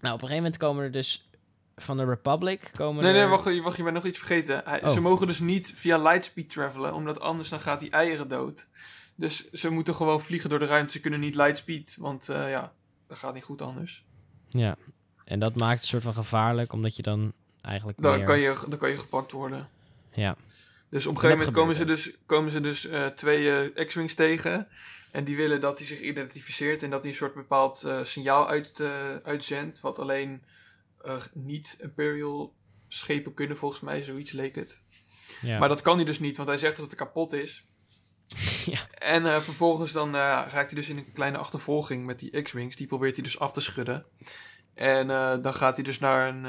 Nou, op een gegeven moment komen er dus van de Republic... Komen
Nee, nee, wacht, je- wacht, je bent nog iets vergeten. Hij-
Oh.
Ze mogen dus niet via lightspeed travelen, omdat anders dan gaat die eieren dood. Dus ze moeten gewoon vliegen door de ruimte. Ze kunnen niet lightspeed, want eh, ja, dat gaat niet goed anders.
Ja. En dat maakt het soort van gevaarlijk, omdat je dan eigenlijk
Dan,
meer-
kan, je, dan kan je gepakt worden.
Ja.
Dus op een gegeven moment komen ze dus, komen ze dus eh, twee eh, X-Wings tegen. En die willen dat hij zich identificeert en dat hij een soort bepaald signaal uit, uitzendt. Wat alleen niet-Imperial schepen kunnen, volgens mij. Zoiets leek het.
ja.
Maar dat kan hij dus niet, want hij zegt dat het kapot is.
Ja.
En eh, vervolgens dan eh, raakt hij dus in een kleine achtervolging met die X-Wings. Die probeert hij dus af te schudden. En eh, dan gaat hij dus naar een,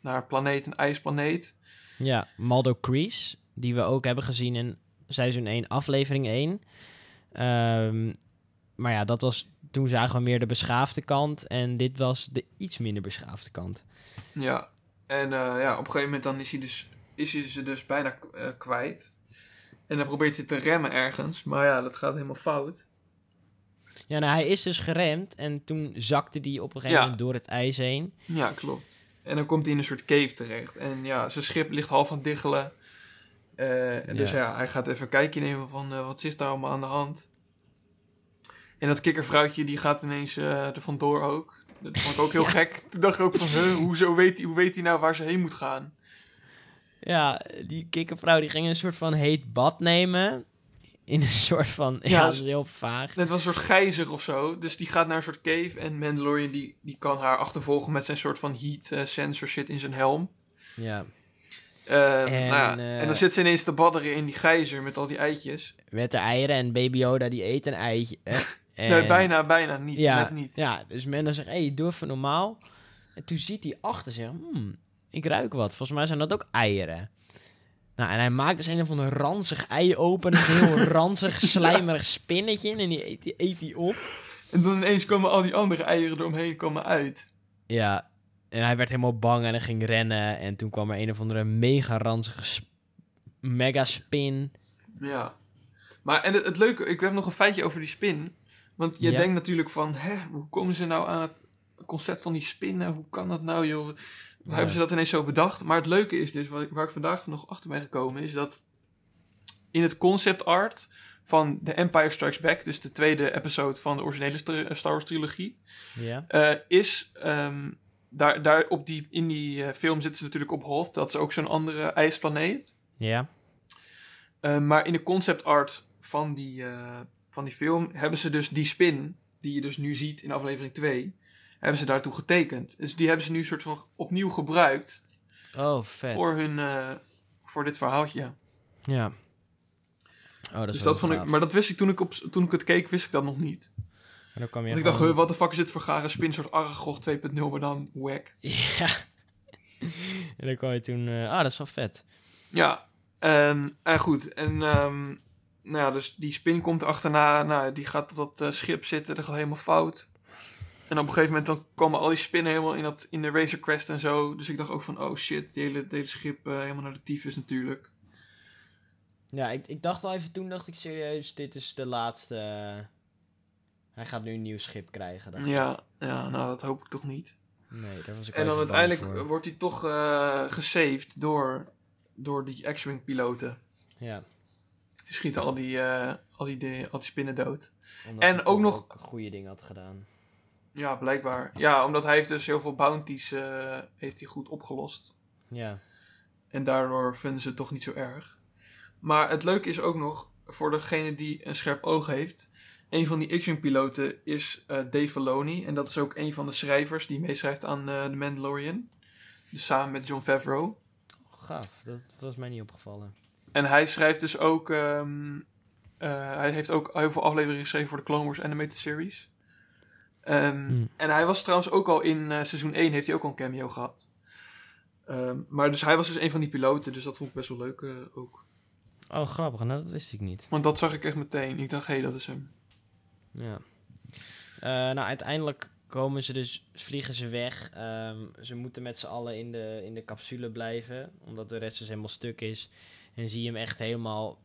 naar een planeet, een ijsplaneet.
Ja, Maldo Kreese, die we ook hebben gezien in seizoen 1, aflevering 1. Ehm, maar ja, dat was, toen zagen we meer de beschaafde kant en dit was de iets minder beschaafde kant.
Ja, en eh, ja, op een gegeven moment dan is hij, dus, is hij ze dus bijna eh, kwijt. En dan probeert hij te remmen ergens. Maar ja, dat gaat helemaal fout.
Ja, nou, hij is dus geremd en toen zakte die op een gegeven
Ja.
moment door het ijs heen.
Ja, klopt. En dan komt hij in een soort cave terecht. En ja, zijn schip ligt half aan het diggelen. Eh, en Dus
Ja.
hij gaat even kijkje nemen van wat is daar allemaal aan de hand. En dat kikkervrouwtje die gaat ineens eh er vandoor ook. Dat vond ik ook heel
Ja.
gek. Toen dacht ik ook van, huh, hoezo weet hij, hoe weet hij nou waar ze heen moet gaan?
Ja, die kikkervrouw die ging een soort van heet bad nemen. In een soort van, ja,
Ja,
dat is heel vaag.
Het was een soort gijzer of zo. Dus die gaat naar een soort cave. En Mandalorian die, die kan haar achtervolgen met zijn soort van heat eh, sensor shit in zijn helm.
Ja,
Eh,
En,
nou ja,
eh,
en dan zit ze ineens te badderen in die gijzer met al die eitjes.
met de eieren en Baby Yoda die eet een eitje.
Nee, bijna, bijna niet.
Ja,
Net niet.
ja, dus Mendo zegt, hé, hey, doe even normaal. En toen ziet hij achter zich, hmm, ik ruik wat. Volgens mij zijn dat ook eieren. Nou, en hij maakt dus een of ander ranzig ei open. Een heel ranzig, slijmerig spinnetje. En die eet, die eet hij op.
En dan ineens komen al die andere eieren eromheen komen uit.
Ja, en hij werd helemaal bang en hij ging rennen. En toen kwam er een of andere mega ranzige sp- mega spin.
Ja. Maar en het, het leuke, ik heb nog een feitje over die spin. Want je
Ja.
denkt natuurlijk van, hè, hoe komen ze nou aan het concept van die spinnen? Hoe kan dat nou, joh? Hoe
Ja.
hebben ze dat ineens zo bedacht? Maar het leuke is dus, waar ik, waar ik vandaag nog achter ben gekomen, is dat in het concept art van The Empire Strikes Back, dus de tweede episode van de originele Star Star Wars trilogie,
Ja,
eh, is ehm, daar, daar op die, in die eh, film zitten ze natuurlijk op Hoth. Dat is ook zo'n andere ijsplaneet.
ja,
Eh, maar in de concept art van die, eh, van die film hebben ze dus die spin, die je dus nu ziet in aflevering 2, hebben ze daartoe getekend. Dus die hebben ze nu soort van opnieuw gebruikt
Oh, vet.
voor hun, eh, voor dit verhaaltje.
Ja. Oh, dat is
dus
wel
dat vond ik, maar dat wist ik toen ik, op, toen ik het keek, wist ik dat nog niet.
Maar dan kwam je
Want ik dacht, wat de fuck is dit voor gare spin, soort Aragog 2.0, maar dan wack.
Ja. en dan kwam je toen... eh, ah, dat is wel vet.
Ja, En, en goed, en ehm, nou ja, dus die spin komt achterna. Nou, die gaat op dat eh, schip zitten. Dat gaat helemaal fout. En op een gegeven moment dan komen al die spinnen helemaal in, dat, in de Razor Crest en zo. Dus ik dacht ook van, oh shit, die hele, die hele schip eh, helemaal naar de tyfus natuurlijk.
Ja, ik, ik dacht al even toen, dacht ik serieus, dit is de laatste. eh, Hij gaat nu een nieuw schip krijgen. dacht ik.
Ja, ja, nou dat hoop ik toch niet.
Nee, daar was ik
En dan uiteindelijk
voor.
wordt hij toch eh gesaved door, door die X-Wing piloten.
Ja.
Die schieten al die, eh, al die, di- al die spinnen dood.
omdat
En ook nog-
goede dingen had gedaan.
Ja, blijkbaar. Ja, omdat hij heeft dus heel veel bounties eh, heeft hij goed opgelost.
Ja.
En daardoor vinden ze het toch niet zo erg. Maar het leuke is ook nog, voor degene die een scherp oog heeft... Een van die X-Wing piloten is eh, Dave Filoni. En dat is ook een van de schrijvers die meeschrijft aan The Mandalorian. Dus samen met John Favreau.
Gaaf, dat was mij niet opgevallen.
En hij schrijft dus ook... ehm, eh, hij heeft ook heel veel afleveringen geschreven voor de Clone Wars Animated Series. Ehm,
Hmm.
En hij was trouwens ook al in eh, seizoen 1 heeft hij ook al een cameo gehad. Ehm, maar dus hij was dus een van die piloten, dus dat vond ik best wel leuk eh, ook.
Oh, grappig, nou dat wist ik niet.
Want dat zag ik echt meteen. Ik dacht, hé, hey, dat is hem.
Ja. Nou, uiteindelijk komen ze dus, vliegen ze weg. Ze moeten met z'n allen in de, in de capsule blijven, omdat de rest dus helemaal stuk is. En zie je hem echt helemaal,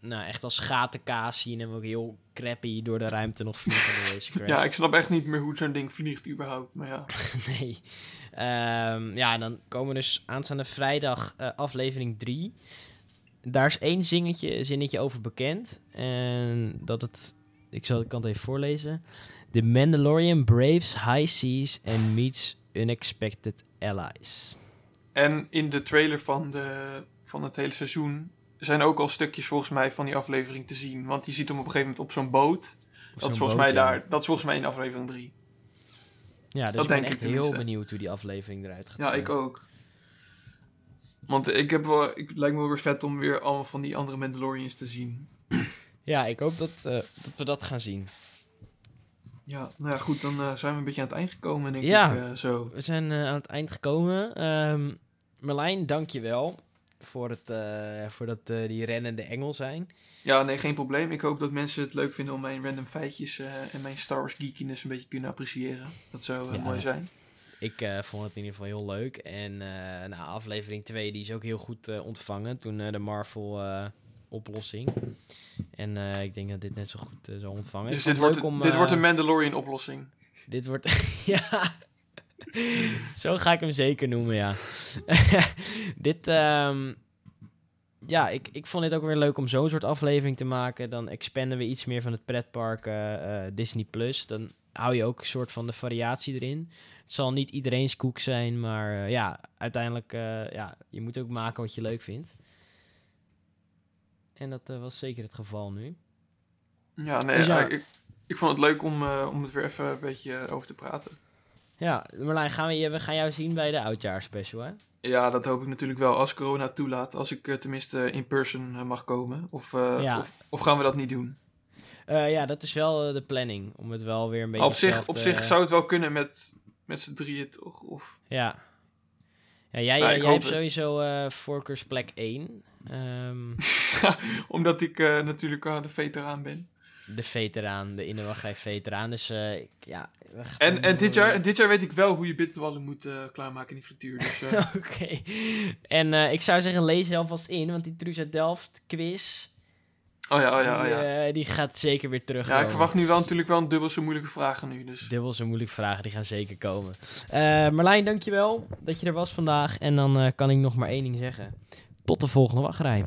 nou echt als gatenkaas zien hem ook heel crappy door de ruimte nog vliegen.
Ja, ik snap echt niet meer hoe zo'n ding vliegt überhaupt. Maar ja.
nee. Ehm, ja, en dan komen we dus aanstaande vrijdag eh, aflevering 3. Daar is één zingetje, zinnetje over bekend. En dat het... Ik, zal, ik kan het even voorlezen. The Mandalorian braves high seas and meets unexpected allies.
En in de trailer van, de, van het hele seizoen zijn ook al stukjes volgens mij van die aflevering te zien. Want je ziet hem op een gegeven moment op zo'n boot. Dat is volgens
boot,
mij
ja.
daar. Dat is volgens mij in aflevering 3.
Ja, dus
Dat
ik ben
denk ik
echt heel benieuwd hoe die aflevering eruit gaat
Ja, ik ook. Want ik heb wel, ik, het lijkt me wel weer vet om weer allemaal van die andere Mandalorians te zien.
Ja, ik hoop dat, eh, dat we dat gaan zien.
Ja, nou ja, goed, dan eh, zijn we een beetje aan het eind gekomen, denk
Ja.
ik. eh, zo.
We zijn aan het eind gekomen. Ehm Merlijn, dank je wel voor, het, eh, voor dat eh, die rennende engel zijn.
Ja, nee, geen probleem. Ik hoop dat mensen het leuk vinden om mijn random feitjes eh, en mijn Star Wars geekiness een beetje kunnen appreciëren. Dat zou
Ja.
mooi zijn.
Ik vond het in ieder geval heel leuk. En nou, aflevering 2 die is ook heel goed ontvangen toen de Marvel oplossing. En ik denk dat dit net zo goed zal ontvangen.
Dus dit wordt,
om,
dit wordt een Mandalorian oplossing.
Dit wordt. ja. Zo ga ik hem zeker noemen, ja. dit. ehm, ja, ik, ik vond dit ook weer leuk om zo'n soort aflevering te maken. Dan expanden we iets meer van het pretpark eh, eh, Disney Plus. Dan hou je ook een soort van de variatie erin. Het zal niet iedereen's koek zijn, maar eh, ja, uiteindelijk, ja, je moet ook maken wat je leuk vindt. En dat was zeker het geval nu.
Ja, nee,
Dus ja.
Ik, ik, vond het leuk om, om het weer even een beetje over te praten.
Ja, Marlijn, gaan we, je- we gaan jou zien bij de oudjaarspecial, hè?
Ja, dat hoop ik natuurlijk wel als corona toelaat. Als ik eh, tenminste in person eh, mag komen. Of, eh,
Ja.
of, of gaan we dat niet doen?
Ja, dat is wel de planning. Om het wel weer een beetje.
op zich, op zich zou het wel kunnen met, met z'n drieën toch? Of,
Ja. Ja, jij,
Nou,
jij hebt
het.
sowieso voorkeursplek 1. Ehm,
omdat ik natuurlijk de veteraan ben.
De veteraan, de Innerwachtrij veteraan. Dus eh, ik- ja.
En, en dit, jaar, dit jaar weet ik wel hoe je bitterballen moet eh, klaarmaken in die frituur. Dus, eh,
Oké. En ik zou zeggen, lees je alvast in, want die Truus uit Delft quiz.
oh ja, oh ja, oh
die,
ja.
die gaat zeker weer terug.
Ja, ik verwacht nu wel natuurlijk wel een dubbel zo moeilijke vragen nu. Dus.
Dubbel zo moeilijke vragen, die gaan zeker komen. Marlijn, dankjewel dat je er was vandaag. En dan kan ik nog maar één ding zeggen. Tot de volgende wachtrij.